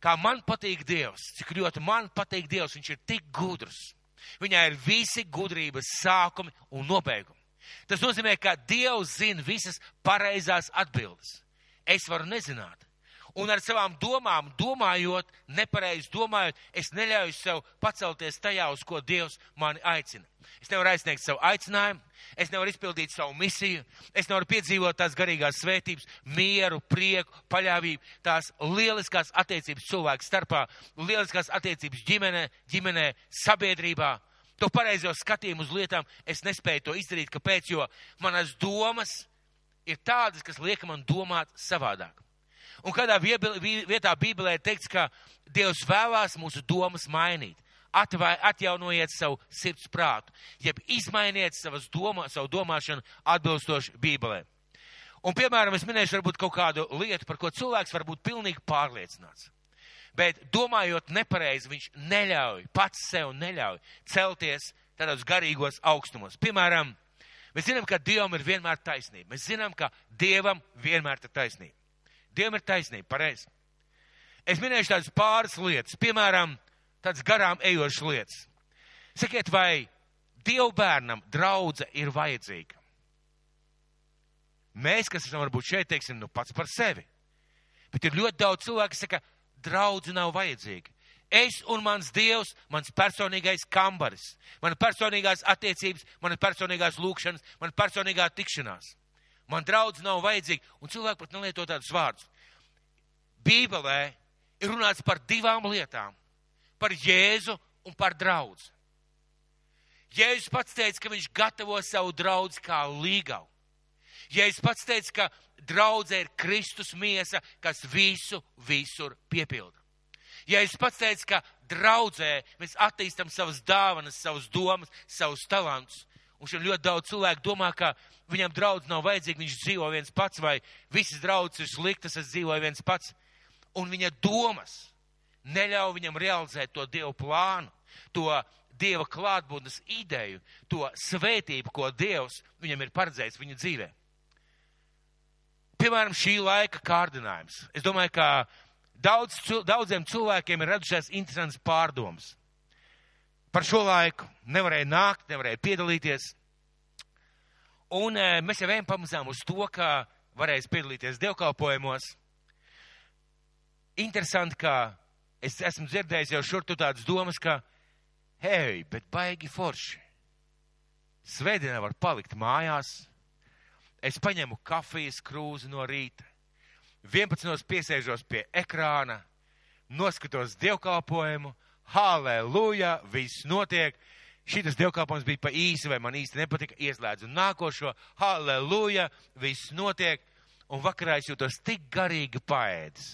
Speaker 1: Kā man patīk Dievs, cik ļoti man patīk Dievs, viņš ir tik gudrs. Viņā ir visi gudrības sākumi un nobeigumi. Tas nozīmē, ka Dievs zina visas pareizās atbildes. Es varu nezināt, un ar savām domām, domājot, nepareizi domājot, es neļauju sev pacelties tajā, uz ko Dievs mani aicina. Es nevaru aizsniegt savu aicinājumu, es nevaru izpildīt savu misiju, es nevaru piedzīvot tās garīgās svētības, mieru, prieku, paļāvību, tās lieliskās attiecības cilvēku starpā, lieliskās attiecības ģimenē, ģimenē, sabiedrībā. To pareizo skatījumu uz lietām es nespēju to izdarīt, kāpēc, jo manas domas ir tādas, kas liek man domāt savādāk. Un kādā vietā Bībelē teikts, ka Dievs vēlās mūsu domas mainīt. Atvai, atjaunojiet savu sirds prātu, jeb izmainiet savas domā, savu domāšanu atbilstoši Bībelē. Un, piemēram, es minēšu varbūt kaut kādu lietu, par ko cilvēks var būt pilnīgi pārliecināts. Bet domājot nepareizi, viņš neļauj, pats sev neļauj celties tādos garīgos augstumos. Piemēram, mēs zinām, ka Dievam ir vienmēr taisnība. Mēs zinām, ka Dievam vienmēr ir taisnība. Dievam ir taisnība, pareizi. Es minēšu tādas pāris lietas, piemēram, tādas garām ejošas lietas. Sakiet, vai Dievu bērnam draudze ir vajadzīga? Mēs, kas esam varbūt šeit, teiksim, nu pats par sevi. Bet ir ļoti daudz cilvēku, kas saka, draudze nav vajadzīga. Es un mans Dievs, mans personīgais kambaris, mana personīgās attiecības, mana personīgās lūkšanas, mana personīgā tikšanās. Man draudz nav vajadzīgi, un cilvēki pat nelieto tādus vārdus. Bībelē ir runāts par divām lietām - par Jēzu un par draudz. Jēzus pats teica, ka viņš gatavo savu draudz kā līgavu. Jēzus pats teica, ka draudze ir Kristus miesa, kas visu, visur piepilda. Jēzus pats teica, ka draudzē mēs attīstam savas dāvanas, savas domas, savus talantus. Un šeit ļoti daudz cilvēku domā, ka viņam draudz nav vajadzīgi, viņš dzīvo viens pats, vai visas draudzes ir sliktas, es dzīvoju viens pats. Un viņa domas neļauj viņam realizēt to Dievu plānu, to Dieva klātbūtnes ideju, to svētību, ko Dievs viņam ir paredzējis viņa dzīvē. Piemēram, šī laika kārdinājums. Es domāju, ka daudz, daudziem cilvēkiem ir radušās interesants pārdoms par šo laiku. Nevarēja nākt, nevarēja piedalīties. Un e, mēs jau ejam pamazām uz to, ka varēs piedalīties dievkalpojumos. Interesanti, ka es esmu dzirdējis jau šur tu tādas domas, ka, hei, bet baigi forši. Svētdienā var palikt mājās. Es paņemu kafijas krūzi no rīta. 11. piesēžos pie ekrāna, noskatos dievkalpojumu, halleluja, viss notiek. Šitas dievkalpojums bija pa īsi, vai man īsti nepatika, ieslēdzu nākošo, halleluja, viss notiek, un vakarā es jūtos tik garīgi paēdis.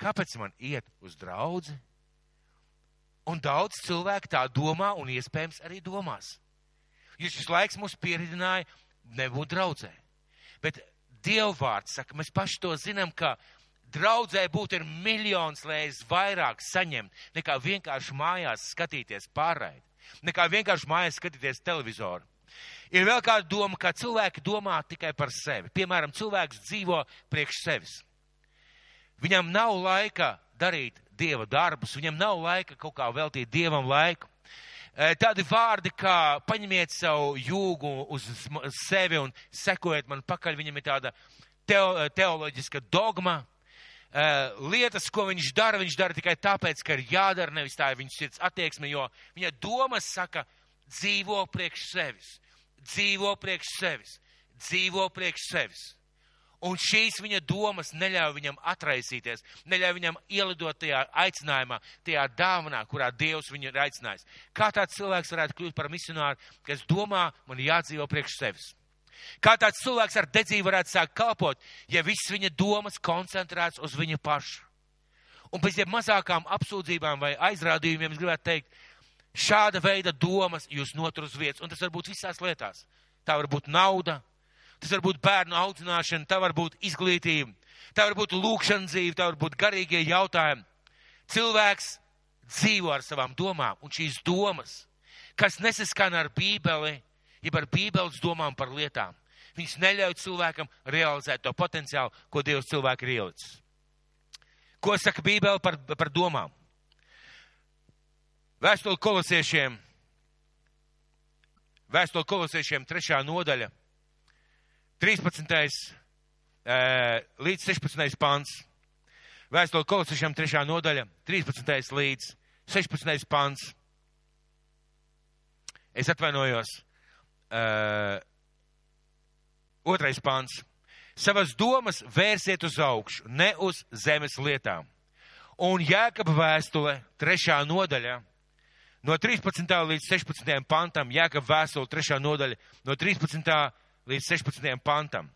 Speaker 1: Kāpēc man iet uz draudzi? Un daudz cilvēku tā domā, un iespējams arī domās. Jo šis laiks mūs pieredināja nebūt draudzē. Bet Dievvvārds saka, mēs paši to zinām, ka draudzē būt ir miljons reizes vairāk saņemt, nekā vienkārši mājās skatīties pārraidi, nekā vienkārši mājās skatīties televizoru. Ir vēl kāda doma, ka cilvēki domā tikai par sevi. Piemēram, cilvēks dzīvo priekš sevis. Viņam nav laika darīt dieva darbus, viņam nav laika kaut kā veltīt dievam laiku. Tādi vārdi kā paņemiet savu jūgu uz sevi un sekojiet man pakaļ, viņam ir tāda teo, teoloģiska dogma. Lietas, ko viņš dara, viņš dara tikai tāpēc, ka ir jādara, nevis tā ir viņa sirds attieksme, jo viņa domas saka, dzīvo priekš sevis, dzīvo priekš sevis, dzīvo priekš sevis. Un šīs viņa domas neļauj viņam atraisīties, neļauj viņam ielidot tajā aicinājumā, tajā dāvanā, kurā Dievs viņu ir aicinājis. Kā tāds cilvēks varētu kļūt par misionāru, kas domā, man jādzīvo priekš sevis? Kā tāds cilvēks ar dedzību varētu sākt kalpot, ja viss viņa domas koncentrēts uz viņu pašu? Un pēc tam mazākām apsūdzībām vai aizrādījumiem es gribētu teikt, šāda veida domas jūs notur uz vietas, un tas var būt visās lietās. Tā var būt nauda, Tas var būt bērnu audzināšana, tā var būt izglītība, tā var būt lūkšana dzīve, tā var būt garīgie jautājumi. Cilvēks dzīvo ar savām domām, un šīs domas, kas nesaskana ar Bībeli, jeb ar Bībeles domām par lietām, viņas neļauj cilvēkam realizēt to potenciālu, ko Dievs cilvēku ir ielicis. Ko saka Bībele par, par domām? Vēstuli kolosiešiem, vēstuli kolosiešiem trešā nodaļa 13. līdz 16. pants. Vēstule kolosiešiem 3. nodaļa, 13. līdz 16. pants. Es atvainojos. Uh, otrais pants. Savas domas vērsiet uz augšu, ne uz zemes lietām. Un Jēkaba vēstule, trešā nodaļa, no 13. līdz 16. pantam, Jēkaba vēstule, trešā nodaļa, no 13 līdz 16. pantam.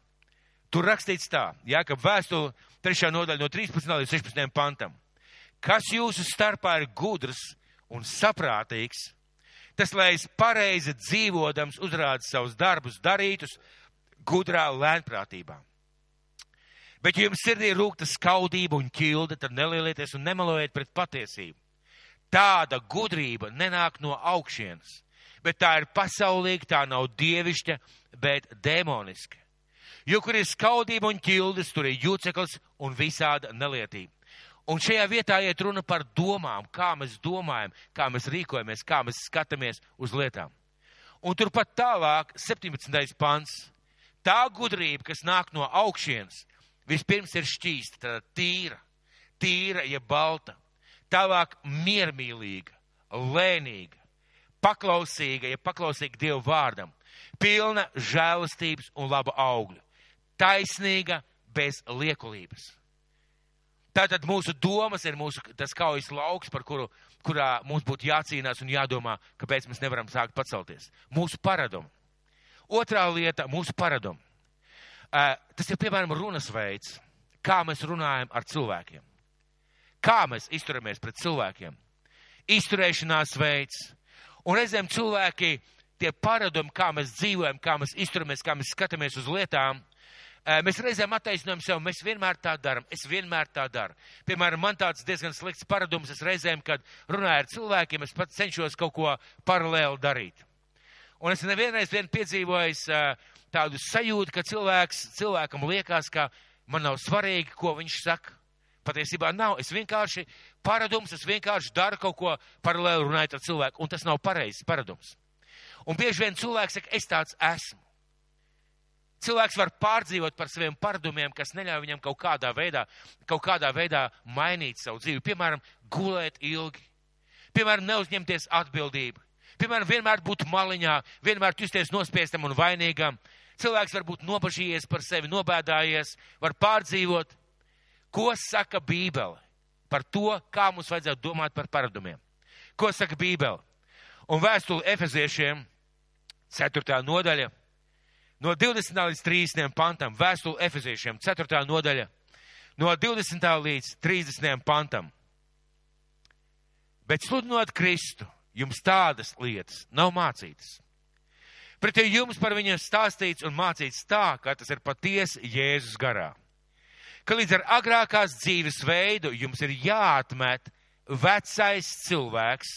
Speaker 1: Tur rakstīts tā, Jākab vēstule, 3. nodaļa no 13. līdz 16. pantam. Kas jūsu starpā ir gudrs un saprātīgs, tas, lai es pareizi dzīvodams uzrādu savus darbus darītus gudrā lēnprātībā. Bet, ja jums sirdī rūkta skaudība un ķilde, tad nelielieties un nemalojiet pret patiesību. Tāda gudrība nenāk no augšienes, bet tā ir pasaulīga, tā nav dievišķa, bet demoniska. Jo, kur ir skaudība un ķildes, tur ir jūceklis un visāda nelietība. Un šajā vietā iet runa par domām, kā mēs domājam, kā mēs rīkojamies, kā mēs skatāmies uz lietām. Un turpat tālāk, 17. pants, tā gudrība, kas nāk no augšienes, vispirms ir šķīsta, tāda tīra, tīra, ja balta, tālāk miermīlīga, lēnīga, paklausīga, ja paklausīga Dievu vārdam, pilna žēlastības un laba augļa, taisnīga bez liekulības. Tātad mūsu domas ir mūsu tas kaujas lauks, par kuru, kurā mums būtu jācīnās un jādomā, kāpēc mēs nevaram sākt pacelties. Mūsu paradumi. Otrā lieta - mūsu paradumi. Uh, tas ir, piemēram, runas veids, kā mēs runājam ar cilvēkiem. Kā mēs izturamies pret cilvēkiem. Izturēšanās veids. Un reizēm cilvēki tie paradumi, kā mēs dzīvojam, kā mēs izturamies, kā mēs skatāmies uz lietām, mēs reizēm attaisnojam sev, mēs vienmēr tā darām, es vienmēr tā daru. Piemēram, man tāds diezgan slikts paradums, es reizēm, kad runāju ar cilvēkiem, es pats cenšos kaut ko paralēli darīt. Un es nevienreiz vien piedzīvojis tādu sajūtu, ka cilvēks, cilvēkam liekas, ka man nav svarīgi, ko viņš saka. Patiesībā nav. Es vienkārši paradums, es vienkārši daru kaut ko paralēli runājot ar cilvēku, un tas nav pareizs paradums. Un bieži vien cilvēks saka, es tāds esmu. Cilvēks var pārdzīvot par saviem paradumiem, kas neļauj viņam kaut kādā veidā, kaut kādā veidā mainīt savu dzīvi. Piemēram, gulēt ilgi. Piemēram, neuzņemties atbildību. Piemēram, vienmēr būt maliņā, vienmēr justies nospiestam un vainīgam. Cilvēks var būt nobažījies par sevi, nobēdājies, var pārdzīvot. Ko saka Bībele par to, kā mums vajadzētu domāt par paradumiem? Ko saka Bībele? Un vēstuli Efeziešiem 4. nodaļa, no 20. līdz 30. pantam, vēstuli Efeziešiem, 4. nodaļa, no 20. līdz 30. pantam. Bet sludinot Kristu, jums tādas lietas nav mācītas. Pretī jums par viņu stāstīts un mācīts tā, ka tas ir patiesi Jēzus garā. Ka līdz ar agrākās dzīves veidu jums ir jāatmet vecais cilvēks,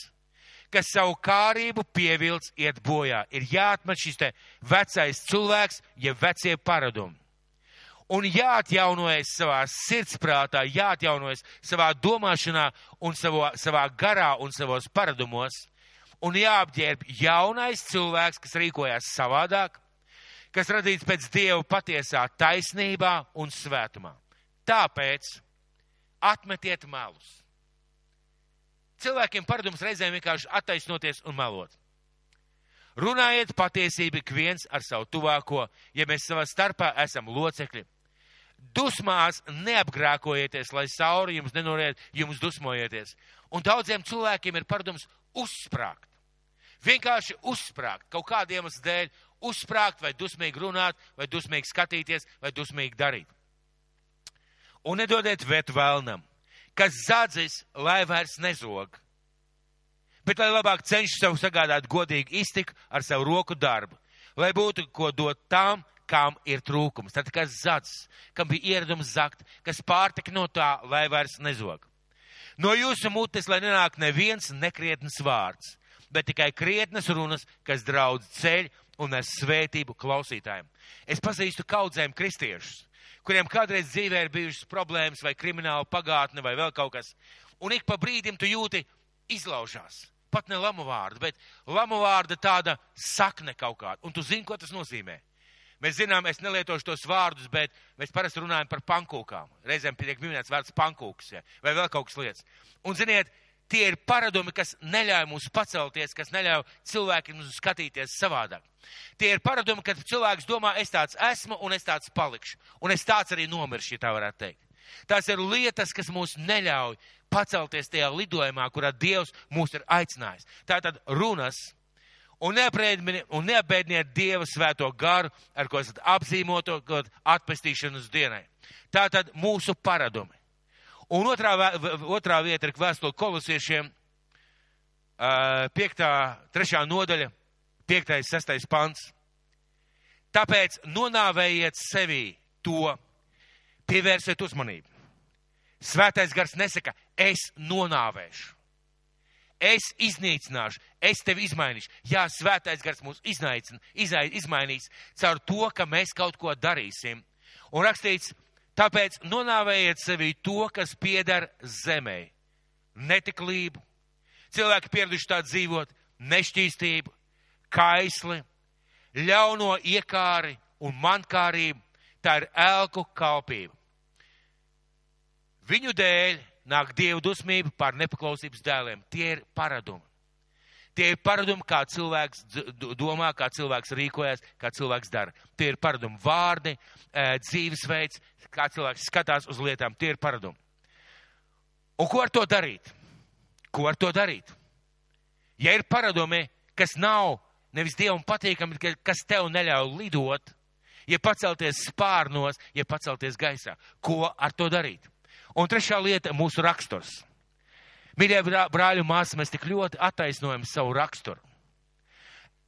Speaker 1: kas savu kārību pievilc iet bojā. Ir jāatmet šis te vecais cilvēks, ja vecie paradumi. Un jāatjaunojas savā sirdsprātā, jāatjaunojas savā domāšanā un savā, savā garā un savos paradumos. un jāapģērb jaunais cilvēks, kas rīkojās savādāk, kas radīts pēc Dieva patiesā taisnībā un svētumā. Tāpēc atmetiet melus. Cilvēkiem paradums reizēm vienkārši attaisnoties un melot. Runājiet patiesību ik viens ar savu tuvāko, ja mēs savā starpā esam locekļi. Dusmās neapgrākojieties, lai sauri jums nenoriet, jums dusmojieties. Un daudziem cilvēkiem ir paradums uzsprāgt. Vienkārši uzsprāgt kaut kādiem dēļ, uzsprāgt vai dusmīgi runāt, vai dusmīgi skatīties, vai dusmīgi darīt. Un nedodiet vietu vēlnam, kas zadzis, lai vairs nezog, bet lai labāk cenšas sev sagādāt godīgu iztiku ar savu roku darbu, lai būtu ko dot tām, kam ir trūkums. Tad, kas zadzis, kam bija ieradums zakt, kas pārtika no tā, lai vairs nezog. No jūsu mutes, lai nenāk neviens nekrietnes vārds, bet tikai krietnes runas, kas draudz ceļ un nes svētību klausītājiem. Es pazīstu kaudzēm kristiešus, kuriem kādreiz dzīvē ir bijušas problēmas vai krimināla pagātne vai vēl kaut kas, un ik pa brīdim tu jūti izlaužās. Pat ne lamu vārdu, bet lamu vārda tāda sakne kaut kāda, un tu zini, ko tas nozīmē. Mēs zinām, es nelietošu tos vārdus, bet mēs parasti runājam par pankūkām. Reizēm tiek minēts vārds pankūks, ja, vai vēl kaut kas lietas. Un ziniet, tie ir paradumi, kas neļauj mums pacelties, kas neļauj cilvēkiem mums skatīties savādāk. Tie ir paradumi, kad cilvēks domā, es tāds esmu un es tāds palikšu. Un es tāds arī nomiršu, ja tā varētu teikt. Tās ir lietas, kas mūs neļauj pacelties tajā lidojumā, kurā Dievs mūs ir aicinājis. Tātad runas, un neapbēdiniet Dieva svēto garu, ar ko esat apzīmoto atpestīšanas dienai. Tā tad mūsu paradumi. Un otrā, otrā vieta ir vēstule kolosiešiem, piektā, trešā nodaļa, piektais, sestais pants. Tāpēc nonāvējiet sevī to, pievērsiet uzmanību. Svētais gars nesaka, es nonāvēšu es iznīcināšu, es tevi izmainīšu. Jā, svētais gars mūs iznaicina, izai, izmainīs caur to, ka mēs kaut ko darīsim. Un rakstīts, tāpēc nonāvējiet sevī to, kas piedara zemē. Netiklību, cilvēki pieraduši tā dzīvot, nešķīstību, kaisli, ļauno iekāri un mankārību. Tā ir elku kalpība. Viņu dēļ nāk dievu dusmība pār nepaklausības dēliem. Tie ir paradumi. Tie ir paradumi, kā cilvēks domā, kā cilvēks rīkojas, kā cilvēks dara. Tie ir paradumi vārdi, dzīvesveids, kā cilvēks skatās uz lietām. Tie ir paradumi. Un ko ar to darīt? Ko ar to darīt? Ja ir paradumi, kas nav nevis dievam patīkami, kas tev neļauj lidot, ja pacelties spārnos, ja pacelties gaisā, ko ar to darīt? Un trešā lieta - mūsu raksturs. Mīļie brāļi un māsas, mēs tik ļoti attaisnojam savu raksturu.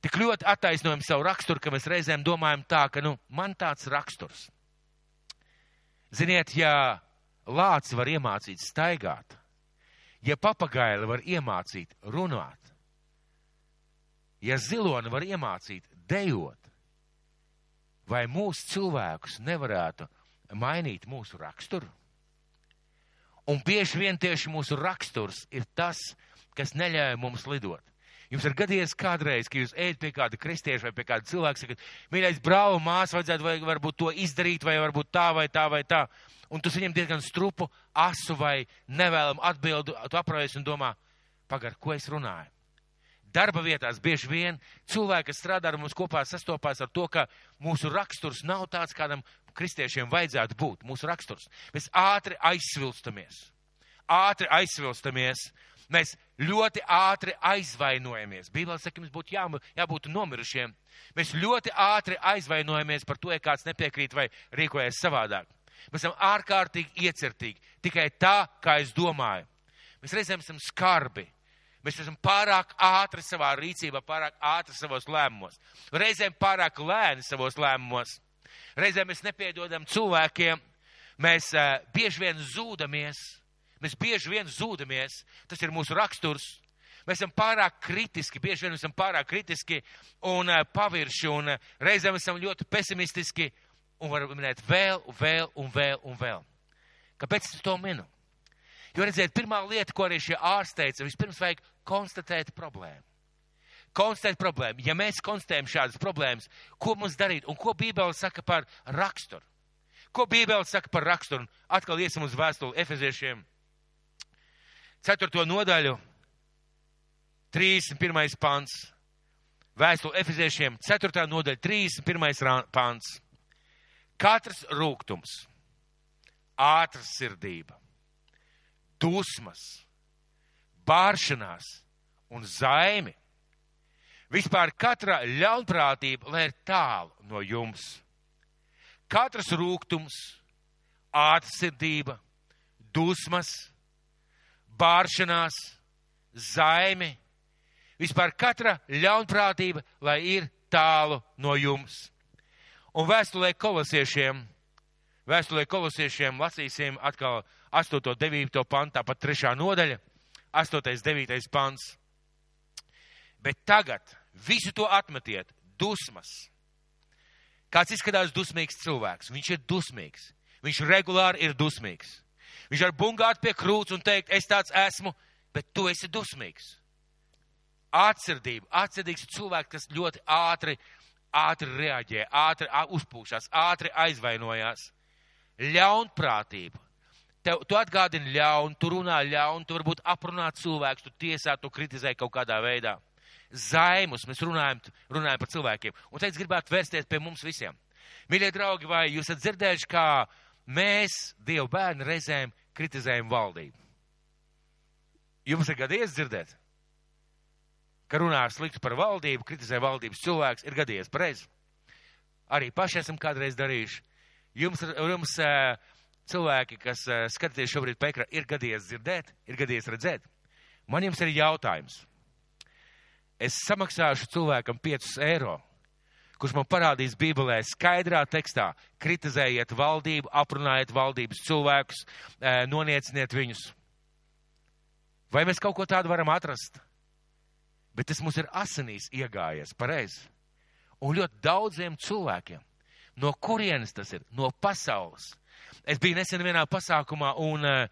Speaker 1: Tik ļoti attaisnojam savu raksturu, ka mēs reizēm domājam tā, ka, nu, man tāds raksturs. Ziniet, ja lācis var iemācīt staigāt, ja papagaili var iemācīt runāt, ja ziloni var iemācīt dejot, vai mūsu cilvēkus nevarētu mainīt mūsu raksturu? Un bieži vien tieši mūsu raksturs ir tas, kas neļauj mums lidot. Jums ir gadījies kādreiz, ka jūs ejat pie kāda kristieša vai pie kāda cilvēka, sakat, mīļais brāl, māsa, vajadzētu vai varbūt to izdarīt, vai varbūt tā, vai tā, vai tā. Un tu saņem diezgan strupu, asu vai nevēlam atbildu, tu apraujies un domā, pagar, ko es runāju. Darba vietās bieži vien cilvēki, kas strādā ar mums kopā, sastopās ar to, ka mūsu raksturs nav tāds, kādam kristiešiem vajadzētu būt, mūsu raksturs. Mēs ātri aizsvilstamies. Ātri aizsvilstamies. Mēs ļoti ātri aizvainojamies. Bībelē saka, mums būtu jā, jābūt nomirušiem. Mēs ļoti ātri aizvainojamies par to, ja kāds nepiekrīt vai rīkojas savādāk. Mēs esam ārkārtīgi iecertīgi. Tikai tā, kā es domāju. Mēs reizēm esam skarbi. Mēs esam pārāk ātri savā rīcībā, pārāk ātri savos lēmumos. Reizēm pārāk lēni savos lēmumos. Reizēm mēs nepiedodam cilvēkiem, mēs uh, bieži vien zūdamies, mēs bieži vien zūdamies, tas ir mūsu raksturs. Mēs esam pārāk kritiski, bieži vien esam pārāk kritiski un uh, pavirši, un uh, reizēm esam ļoti pesimistiski, un varam minēt vēl, vēl, un vēl, un vēl. Kāpēc es to minu? Jo redziet, pirmā lieta, ko arī šie ārsti teica, vispirms vajag konstatēt problēmu. Konstatēt problēmu. Ja mēs konstatējam šādas problēmas, ko mums darīt un ko Bībele saka par raksturu? Ko Bībele saka par raksturu? Atkal iesim uz vēstuli Efeziešiem. Ceturto nodaļu, 31. pants. Vēstuli Efeziešiem, 4. nodaļa, 31. pants. Katrs rūgtums, ātras sirdība, dusmas, bāršanās un zaimi. Vispār katra ļaunprātība, lai ir tālu no jums. Katrs rūgtums, ātrsirdība, dusmas, bāršanās, zaimi, vispār katra ļaunprātība, lai ir tālu no jums. Un vēstulē kolosiešiem, vēstulē kolosiešiem lasīsim atkal 8. 9. pantā, pat 3. nodaļa, 8. 9. pants. Bet tagad visu to atmetiet, dusmas. Kāds izskatās dusmīgs cilvēks? Viņš ir dusmīgs. Viņš regulāri ir dusmīgs. Viņš var bungāt pie krūts un teikt, es tāds esmu, bet tu esi dusmīgs. Atsirdība. Atsirdīgs cilvēks, kas ļoti ātri, ātri reaģē, ātri uzpūšās, ātri aizvainojās. Ļaunprātība. Tev, tu atgādini ļaunu, tu runā ļaunu, tu varbūt aprunā cilvēks, tu tiesā, tu kritizē kaut kādā veidā. Zaimus, mēs runājam, runājam par cilvēkiem. Un es gribētu vērsties pie mums visiem. Mīļie draugi, vai jūs esat dzirdējuši, kā mēs, Dievu bērni, reizēm kritizējam valdību? Jums ir gadījies dzirdēt? Ka runā slikti par valdību, kritizē valdības cilvēks, ir gadījies pareizi. Arī paši esam kādreiz darījuši. Jums, jums cilvēki, kas skaties šobrīd pēkra, ir gadījies dzirdēt, ir gadījies redzēt. Man jums ir jautājums. Es samaksāšu cilvēkam 5 eiro, kurš man parādīs Bībelē skaidrā tekstā, kritizējiet valdību, aprunājiet valdības cilvēkus, nonieciniet viņus. Vai mēs kaut ko tādu varam atrast? Bet tas mums ir asinīs iegājies, pareizi. Un ļoti daudziem cilvēkiem. No kurienes tas ir? No pasaules. Es biju nesen vienā pasākumā un uh,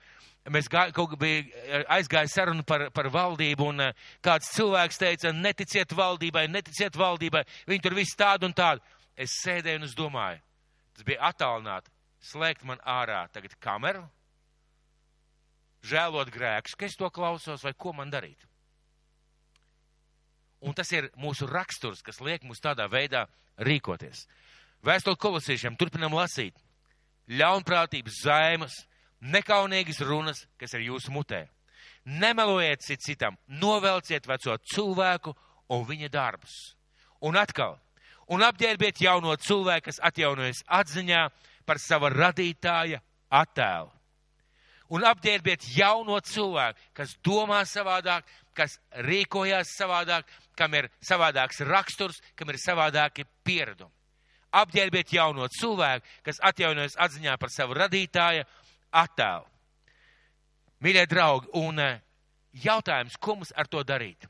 Speaker 1: mēs gā, kaut kā bija aizgāja saruna par, par valdību un uh, kāds cilvēks teica, neticiet valdībai, neticiet valdībai, viņi tur viss tādu un tādu. Es sēdēju un es domāju, tas bija attālināti, slēgt man ārā tagad kameru, žēlot grēkus, ka es to klausos vai ko man darīt. Un tas ir mūsu raksturs, kas liek mums tādā veidā rīkoties. Vēstuli kolosiešiem turpinam lasīt. Ļaunprātības zaimas, nekaunīgas runas, kas ir jūsu mutē. Nemelojiet cit citam, novelciet veco cilvēku un viņa darbus. Un atkal, un apģērbiet jauno cilvēku, kas atjaunojas atziņā par sava radītāja attēlu. Un apģērbiet jauno cilvēku, kas domā savādāk, kas rīkojās savādāk, kam ir savādāks raksturs, kam ir savādāki pieredumi. Apģērbiet jauno cilvēku, kas atjaunojas atziņā par savu radītāju attēlu. Mīļie draugi, un eh, jautājums, ko mums ar to darīt?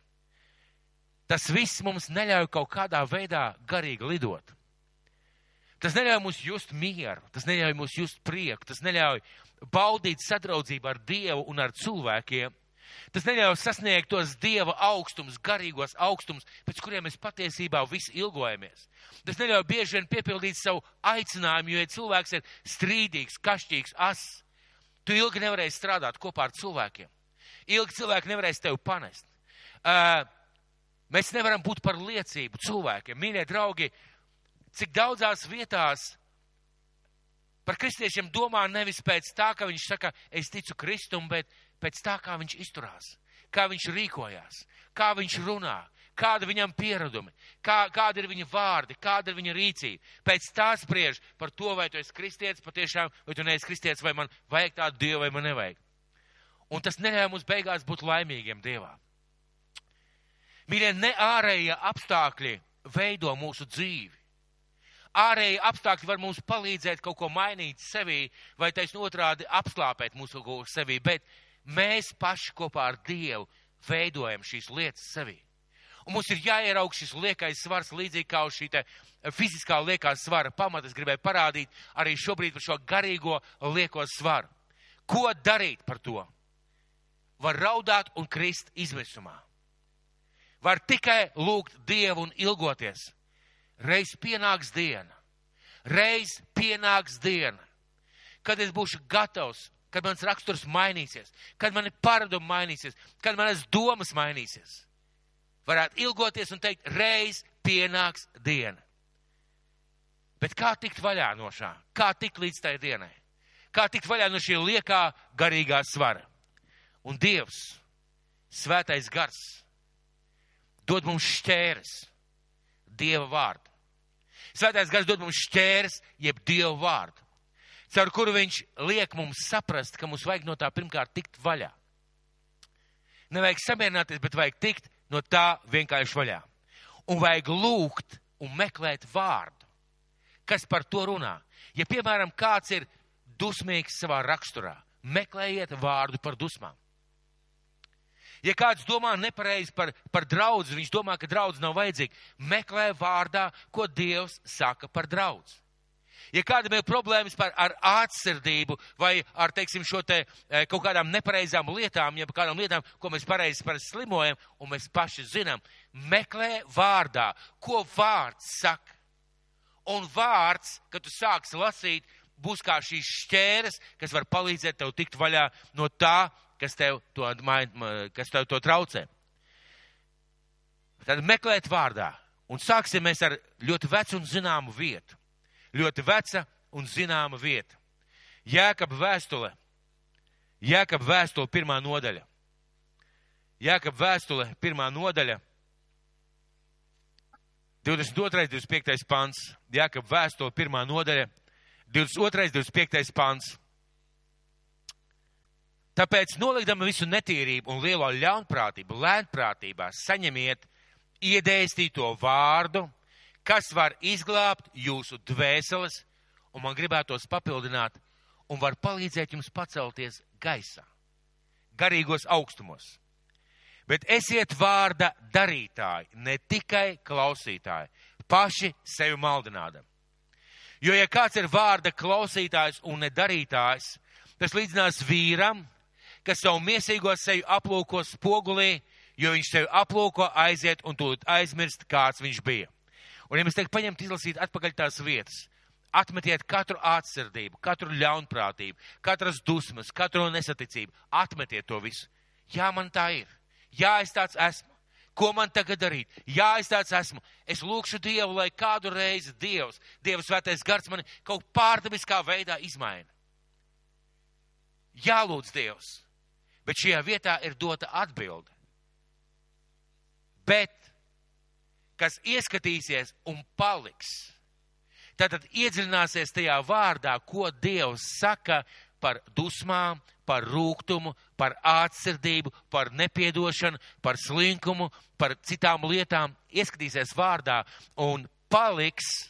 Speaker 1: Tas viss mums neļauj kaut kādā veidā garīgi lidot. Tas neļauj mums just mieru, tas neļauj mums just prieku, tas neļauj baudīt sadraudzību ar Dievu un ar cilvēkiem. Tas neļauj sasniegt tos dieva augstumus, garīgos augstumus, pēc kuriem mēs patiesībā visi ilgojamies. Tas neļauj bieži vien piepildīt savu aicinājumu, jo ja cilvēks ir strīdīgs, kašķīgs, as. Tu ilgi nevarēsi strādāt kopā ar cilvēkiem. Ilgi cilvēki nevarēs tevi panest. Uh, mēs nevaram būt par liecību cilvēkiem. Mīļie draugi, cik daudzās vietās par kristiešiem domā nevis pēc tā, ka viņš saka, es ticu Kristum, bet pēc tā, kā viņš izturās, kā viņš rīkojās, kā viņš runā, kāda viņam pieredumi, kā, kāda ir viņa vārdi, kāda ir viņa rīcība. Pēc tā spriež par to, vai tu esi kristietis patiešām, vai tu neesi kristietis, vai man vajag tādu dievu, vai man nevajag. Un tas neļauj mums beigās būt laimīgiem dievā. Mīļie, ne ārējie apstākļi veido mūsu dzīvi. Ārēji apstākļi var mums palīdzēt kaut ko mainīt sevī, vai taisn otrādi apslāpēt mūsu sevī, bet Mēs paši kopā ar Dievu veidojam šīs lietas sevī. Un mums ir jāieraug šis liekais svars, līdzīgi kā uz šī fiziskā liekā svara pamata. Es gribēju parādīt arī šobrīd par šo garīgo lieko svaru. Ko darīt par to? Var raudāt un krist izmisumā. var tikai lūgt Dievu un ilgoties. Reiz pienāks diena, reiz pienāks diena, kad es būšu gatavs, kad mans raksturs mainīsies, kad mani paradumi mainīsies, kad manas domas mainīsies. Varētu ilgoties un teikt, reiz pienāks diena. Bet kā tikt vaļā no šā? Kā tikt līdz tai dienai? Kā tikt vaļā no šī liekā garīgā svara? Un Dievs, svētais gars, dod mums šķēres, Dieva vārdu. Svētais gars dod mums šķēres, jeb Dieva vārdu, caur kuru viņš liek mums saprast, ka mums vajag no tā pirmkārt tikt vaļā. Nevajag samierināties, bet vajag tikt no tā vienkārši vaļā. Un vajag lūgt un meklēt vārdu kas par to runā. Ja, piemēram, kāds ir dusmīgs savā raksturā, meklējiet vārdu par dusmām. Ja kāds domā nepareizi par, par draudzu, viņš domā, ka draudz nav vajadzīga, meklē vārdā, ko Dievs saka par draudzu. Ja kādam ir problēmas par, ar atsirdību vai ar, teiksim, šo te e, kaut kādām nepareizām lietām, ja kādām lietām, ko mēs pareizi par slimojam, un mēs paši zinām, meklē vārdā, ko vārds saka un vārds, kad tu sāksi lasīt, būs kā šīs šķēres, kas var palīdzēt tev tikt vaļā no tā, kas tev to, kas tev to traucē. Tad meklēt vārdā. Un sāksim ar ļoti vecu un zināmu vietu. Ļoti veca un zināma vieta. Jēkab vēstule. Jēkab vēstule pirmā nodaļa. Jēkab vēstule pirmā nodaļa. 22. 25. pants, Jākab vēstule pirmā nodaļa, 22. 25. pants. Tāpēc nolikdama visu netīrību un lielo ļaunprātību, lēnprātībā saņemiet iedēstīto vārdu, kas var izglābt jūsu dvēseles, un man gribētos papildināt, un var palīdzēt jums pacelties gaisā, garīgos augstumos bet esiet vārda darītāji, ne tikai klausītāji, paši sevi maldinādam. Jo, ja kāds ir vārda klausītājs un nedarītājs, tas līdzinās vīram, kas savu miesīgo seju aplūko spogulī, jo viņš sevi aplūko, aiziet un tūlīt aizmirst, kāds viņš bija. Un, ja mēs teikt, paņemt, izlasīt atpakaļ tās vietas, atmetiet katru atsirdību, katru ļaunprātību, katras dusmas, katru nesaticību, atmetiet to visu. Jā, man tā ir. Jā, es tāds esmu. Ko man tagad darīt? Jā, es tāds esmu. Es lūkšu Dievu, lai kādu reizi Dievs, Dievs svētais gars mani kaut pārdabiskā veidā izmaina. Jālūdz Dievs, bet šajā vietā ir dota atbilde. Bet, kas ieskatīsies un paliks, tātad iedziļināsies tajā vārdā, ko Dievs saka par dusmām, par rūkumu, par atsirdību, par nepiedošanu, par slinkumu, par citām lietām, ieskatīsies vārdā un paliks.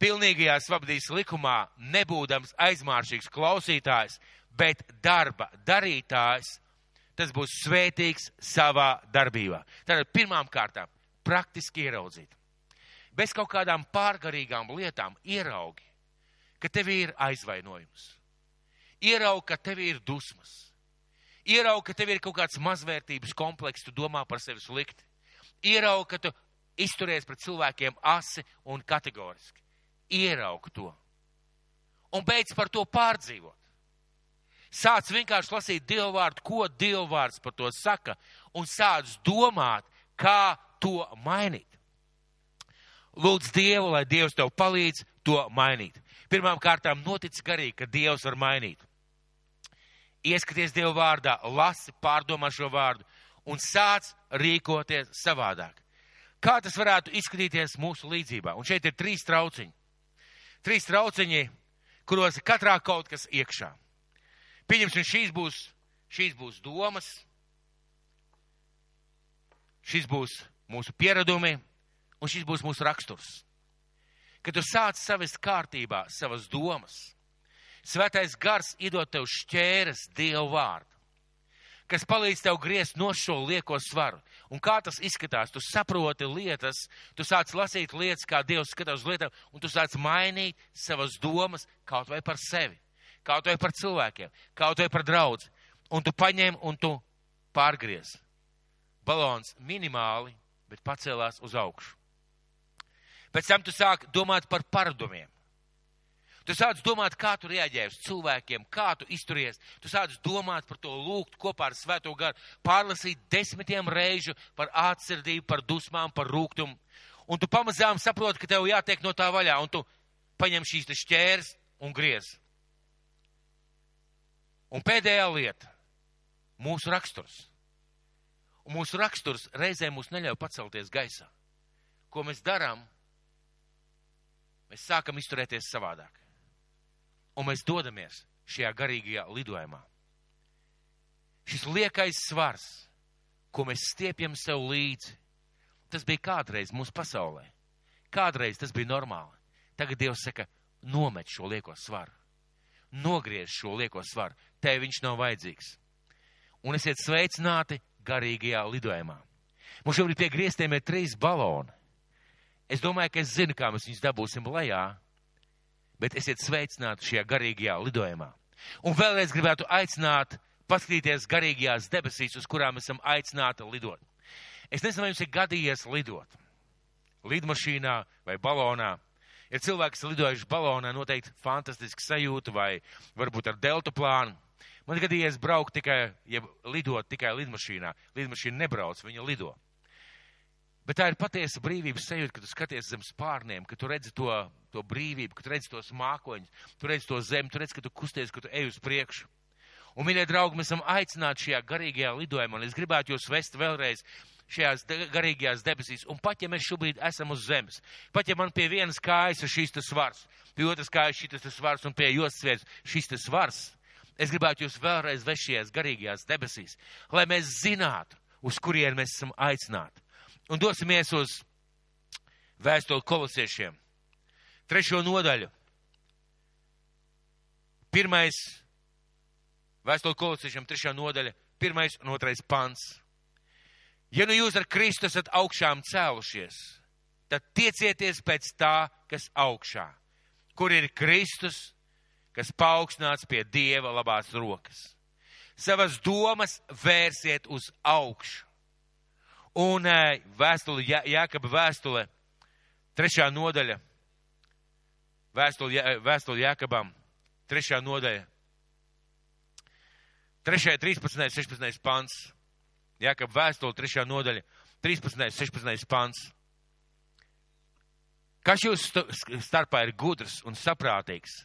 Speaker 1: Pilnīgajā svabdīs likumā, nebūdams aizmāršīgs klausītājs, bet darba darītājs, tas būs svētīgs savā darbībā. Tātad pirmām kārtām praktiski ieraudzīt. Bez kaut kādām pārgarīgām lietām ieraugi ka tev ir aizvainojums. Ieraug, ka tev ir dusmas. Ieraug, ka tev ir kaut kāds mazvērtības komplekss, tu domā par sevi slikti. Ieraug, ka tu izturies pret cilvēkiem asi un kategoriski. Ieraug to. Un beidz par to pārdzīvot. Sāc vienkārši lasīt Dievu vārdu, ko Dievu vārds par to saka, un sāc domāt, kā to mainīt. Lūdz Dievu, lai Dievs tev palīdz to mainīt. Pirmām kārtām notic garīgi, ka Dievs var mainīt. Ieskaties Dievu vārdā, lasi, pārdomā šo vārdu un sāc rīkoties savādāk. Kā tas varētu izskatīties mūsu līdzībā? Un šeit ir trīs trauciņi. Trīs trauciņi, kuros katrā kaut kas iekšā. Pieņemsim, šīs būs, šīs būs domas, šis būs mūsu pieredumi, un šis būs mūsu raksturs kad tu sāc savest kārtībā savas domas, svētais gars iedod tev šķēres Dievu vārdu, kas palīdz tev griezt no šo lieko svaru. Un kā tas izskatās? Tu saproti lietas, tu sāc lasīt lietas, kā Dievs skatās uz lietām, un tu sāc mainīt savas domas kaut vai par sevi, kaut vai par cilvēkiem, kaut vai par draudz. Un tu paņem un tu pārgriez. balons minimāli, bet pacēlās uz augšu. Pēc tam tu sāk domāt par paradumiem. Tu sāc domāt, kā tu reaģē uz cilvēkiem, kā tu izturies. Tu sāc domāt par to lūgt kopā ar Svēto garu, pārlasīt desmitiem reižu par atsirdību, par dusmām, par rūgtumu. Un tu pamazām saproti, ka tev jātiek no tā vaļā, un tu paņem šīs šķērs un griez. Un pēdējā lieta - mūsu raksturs. Un mūsu raksturs reizē mūs neļauj pacelties gaisā. Ko mēs darām? Mēs sākam izturēties savādāk un mēs dodamies šajā garīgajā lidojumā. Šis liekais svars, ko mēs stiepjam sev līdzi, tas bija kādreiz mūsu pasaulē. Kādreiz tas bija normāli. Tagad Dievs saka, nomet šo lieko svaru. Nogriež šo lieko svaru. Tev viņš nav vajadzīgs. Un esiet sveicināti garīgajā lidojumā. Mums šobrīd pie griestiem ir trīs baloni. Es domāju, ka es zinu, kā mēs viņus dabūsim lejā bet esiet sveicināti šajā garīgajā lidojumā. Un vēlreiz gribētu aicināt paskatīties garīgajās debesīs, uz kurām esam aicināti lidot. Es nezinu, vai jums ir gadījies lidot. Lidmašīnā vai balonā. Ir cilvēki, kas lidojuši balonā, noteikti fantastiski sajūta vai varbūt ar deltu plānu. Man gadījies braukt tikai, ja lidot tikai lidmašīnā. Lidmašīna nebrauc, viņa lido. Bet tā ir patiesa brīvības sajūta, kad tu skaties zem spārniem, ka tu redzi to, to brīvību, ka tu redzi tos mākoņus, tu redzi to zemi, tu redzi, ka tu kusties, ka tu ej uz priekšu. Un, mīļie draugi, mēs esam aicināti šajā garīgajā lidojumā, un es gribētu jūs vest vēlreiz šajās garīgajās debesīs. Un pat, ja mēs šobrīd esam uz zemes, pat, ja man pie vienas kājas ir šīs tas svars, pie otras kājas šis tas svars un pie jostas vietas šis tas svars, es gribētu jūs vēlreiz vest šajās garīgajās debesīs, lai mēs zinātu, uz kurien mēs esam aicināti un dosimies uz vēstuli kolosiešiem. Trešo nodaļu. Pirmais, vēstuli kolosiešiem, trešā nodaļa, pirmais un otrais pants. Ja nu jūs ar Kristu esat augšām cēlušies, tad tiecieties pēc tā, kas augšā, kur ir Kristus, kas paaugstināts pie Dieva labās rokas. Savas domas vērsiet uz augšu Un vēstule, Jā, Jākaba vēstule, trešā nodaļa, vēstule, Jā, vēstule Jākabam, trešā nodaļa, trešajā, 13. 16. pants, Jākaba vēstule, trešā nodaļa, 13. 16. pants. Kas jūs starpā ir gudrs un saprātīgs?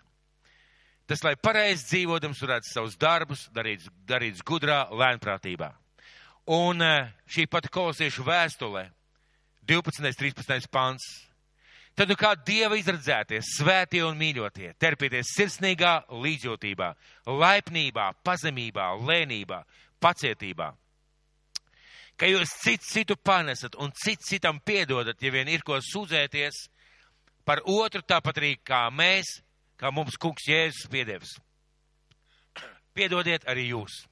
Speaker 1: Tas, lai pareizi dzīvodams, varētu savus darbus darīt, darīt gudrā, lēnprātībā. Un eh, šī pati kolosiešu vēstulē, 12. 13. pants. Tad nu kā Dieva izradzētie, svētie un mīļotie, terpieties sirsnīgā līdzjūtībā, laipnībā, pazemībā, lēnībā, pacietībā. Ka jūs cits citu panesat un cits citam piedodat, ja vien ir ko sūdzēties par otru, tāpat arī kā mēs, kā mums kungs Jēzus piedevs. Piedodiet arī jūs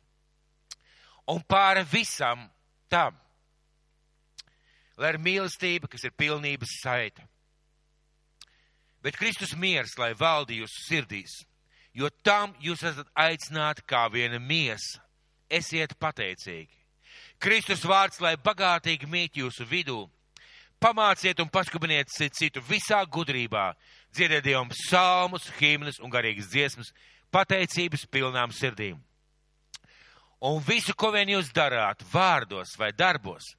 Speaker 1: un pāri visam tam, lai ir mīlestība, kas ir pilnības saita. Bet Kristus miers, lai valdi jūsu sirdīs, jo tam jūs esat aicināti kā viena miesa. Esiet pateicīgi. Kristus vārds, lai bagātīgi mīt jūsu vidū. Pamāciet un paskubiniet citu visā gudrībā, dziediet Dievam psalmus, himnas un garīgas dziesmas, pateicības pilnām sirdīm Un visu, ko vien jūs darāt, vārdos vai darbos,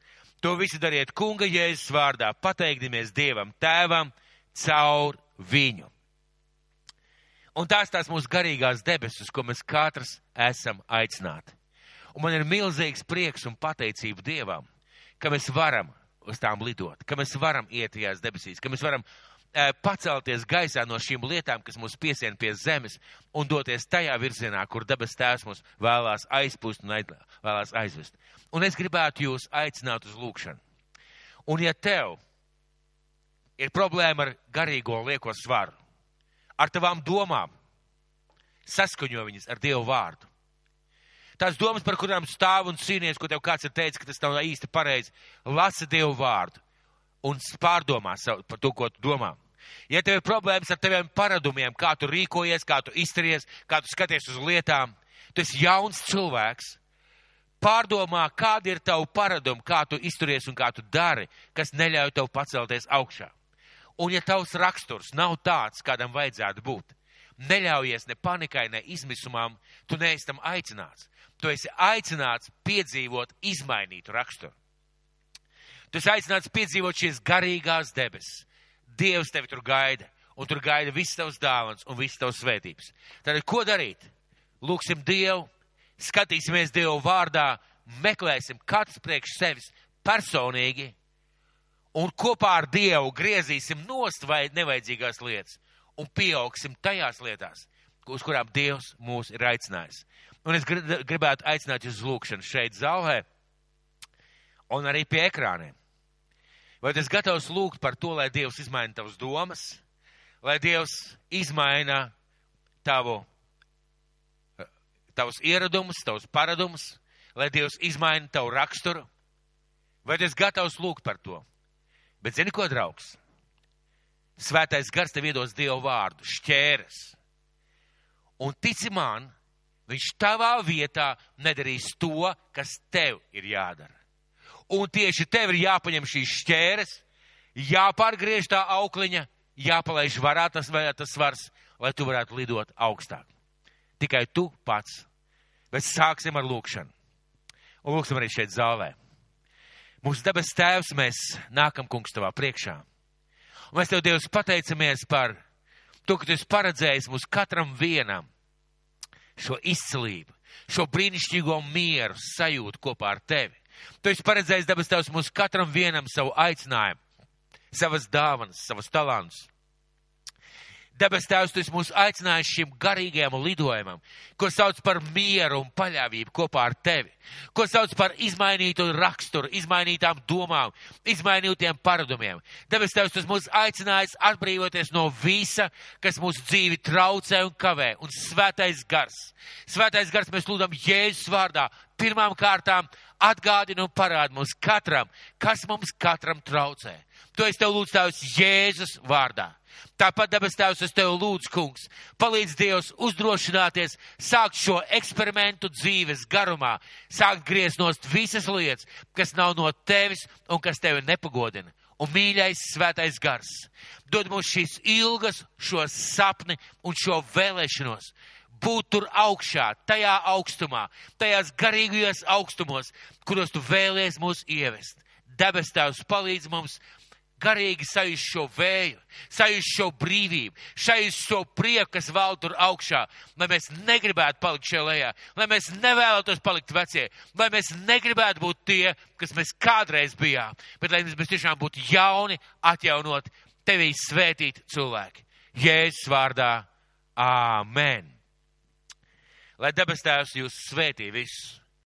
Speaker 1: to visu dariet kunga Jēzus vārdā, pateikdamies Dievam, Tēvam, caur viņu. Un tās tās mūsu garīgās debesis, ko mēs katrs esam aicināti. Un man ir milzīgs prieks un pateicība Dievam, ka mēs varam uz tām lidot, ka mēs varam iet tajās debesīs, ka mēs varam Eh, pacelties gaisā no šīm lietām, kas mūs piesien pie zemes, un doties tajā virzienā, kur debes tēvs mūs vēlās aizpūst un vēlās aizvest. Un es gribētu jūs aicināt uz lūgšanu. Un ja tev ir problēma ar garīgo lieko svaru, ar tavām domām, saskaņo viņas ar Dievu vārdu. Tās domas, par kurām stāv un cīnies, ko tev kāds ir teicis, ka tas nav īsti pareizi, lasa Dievu vārdu un pārdomā par to, ko tu domā. Ja tev ir problēmas ar taviem paradumiem, kā tu rīkojies, kā tu izturies, kā tu skaties uz lietām, tu esi jauns cilvēks. Pārdomā, kāda ir tava paraduma, kā tu izturies un kā tu dari, kas neļauj tev pacelties augšā. Un ja tavs raksturs nav tāds, kādam vajadzētu būt, neļaujies ne panikai, ne izmisumam, tu neesi tam aicināts. Tu esi aicināts piedzīvot izmainītu raksturu. Tu esi aicināts piedzīvot šīs garīgās debesis. Dievs tevi tur gaida, un tur gaida viss tavs dāvans un viss tavs svētības. Tad ko darīt? Lūksim Dievu, skatīsimies Dievu vārdā, meklēsim katrs priekš sevis personīgi un kopā ar Dievu griezīsim nost vai nevajadzīgās lietas un pieaugsim tajās lietās, uz kurām Dievs mūs ir aicinājis. Un es gribētu aicināt jūs uz lūkšanu šeit zālē un arī pie ekrāniem. Vai tu esi gatavs lūgt par to, lai Dievs izmaina tavas domas, lai Dievs izmaina tavu, tavus ieradumus, tavus paradumus, lai Dievs izmaina tavu raksturu? Vai tu esi gatavs lūgt par to? Bet zini ko, draugs? Svētais gars tev iedos Dievu vārdu, šķēres. Un tici man, viņš tavā vietā nedarīs to, kas tev ir jādara. Un tieši tev ir jāpaņem šīs šķēres, jāpārgriež tā aukliņa, jāpalaiž varā tas, tas svars, lai tu varētu lidot augstāk. Tikai tu pats. Bet sāksim ar lūkšanu. Un lūksim arī šeit zālē. Mūsu debes tēvs, mēs nākam, kungs, tavā priekšā. Mēs tev, Dievs, pateicamies par to, ka tu esi paredzējis mums katram vienam šo izcilību, šo brīnišķīgo mieru sajūtu kopā ar tevi. Tu esi paredzējis debes tevs mums katram vienam savu aicinājumu, savas dāvanas, savas talantus. Debes Tēvs, tu mūs aicinājis šim garīgajam lidojumam, ko sauc par mieru un paļāvību kopā ar tevi, ko sauc par izmainītu raksturu, izmainītām domām, izmainītiem paradumiem. Debes Tēvs, tu mūs aicinājis atbrīvoties no visa, kas mūsu dzīvi traucē un kavē, un svētais gars. Svētais gars mēs lūdam Jēzus vārdā. Pirmām kārtām atgādina un parāda mums katram, kas mums katram traucē. To es tev lūdzu tavs Jēzus vārdā. Tāpat debes Tēvs, es tev lūdzu, kungs, palīdz Dievs uzdrošināties, sākt šo eksperimentu dzīves garumā, sākt griezt nost visas lietas, kas nav no tevis un kas tevi nepagodina. Un mīļais svētais gars, dod mums šīs ilgas, šo sapni un šo vēlēšanos būt tur augšā, tajā augstumā, tajās garīgajos augstumos, kuros tu vēlies mūs ievest. Debes Tēvs palīdz mums garīgi sajust šo vēju, sajust šo brīvību, sajust šo prieku, kas valda tur augšā, lai mēs negribētu palikt šajā lejā, lai mēs nevēlētos palikt vecie, lai mēs negribētu būt tie, kas mēs kādreiz bijām, bet lai mēs tiešām būtu jauni, atjaunot, tevī svētīti cilvēki. Jēzus vārdā, Āmen! Lai debes tēvs jūs svētī visus!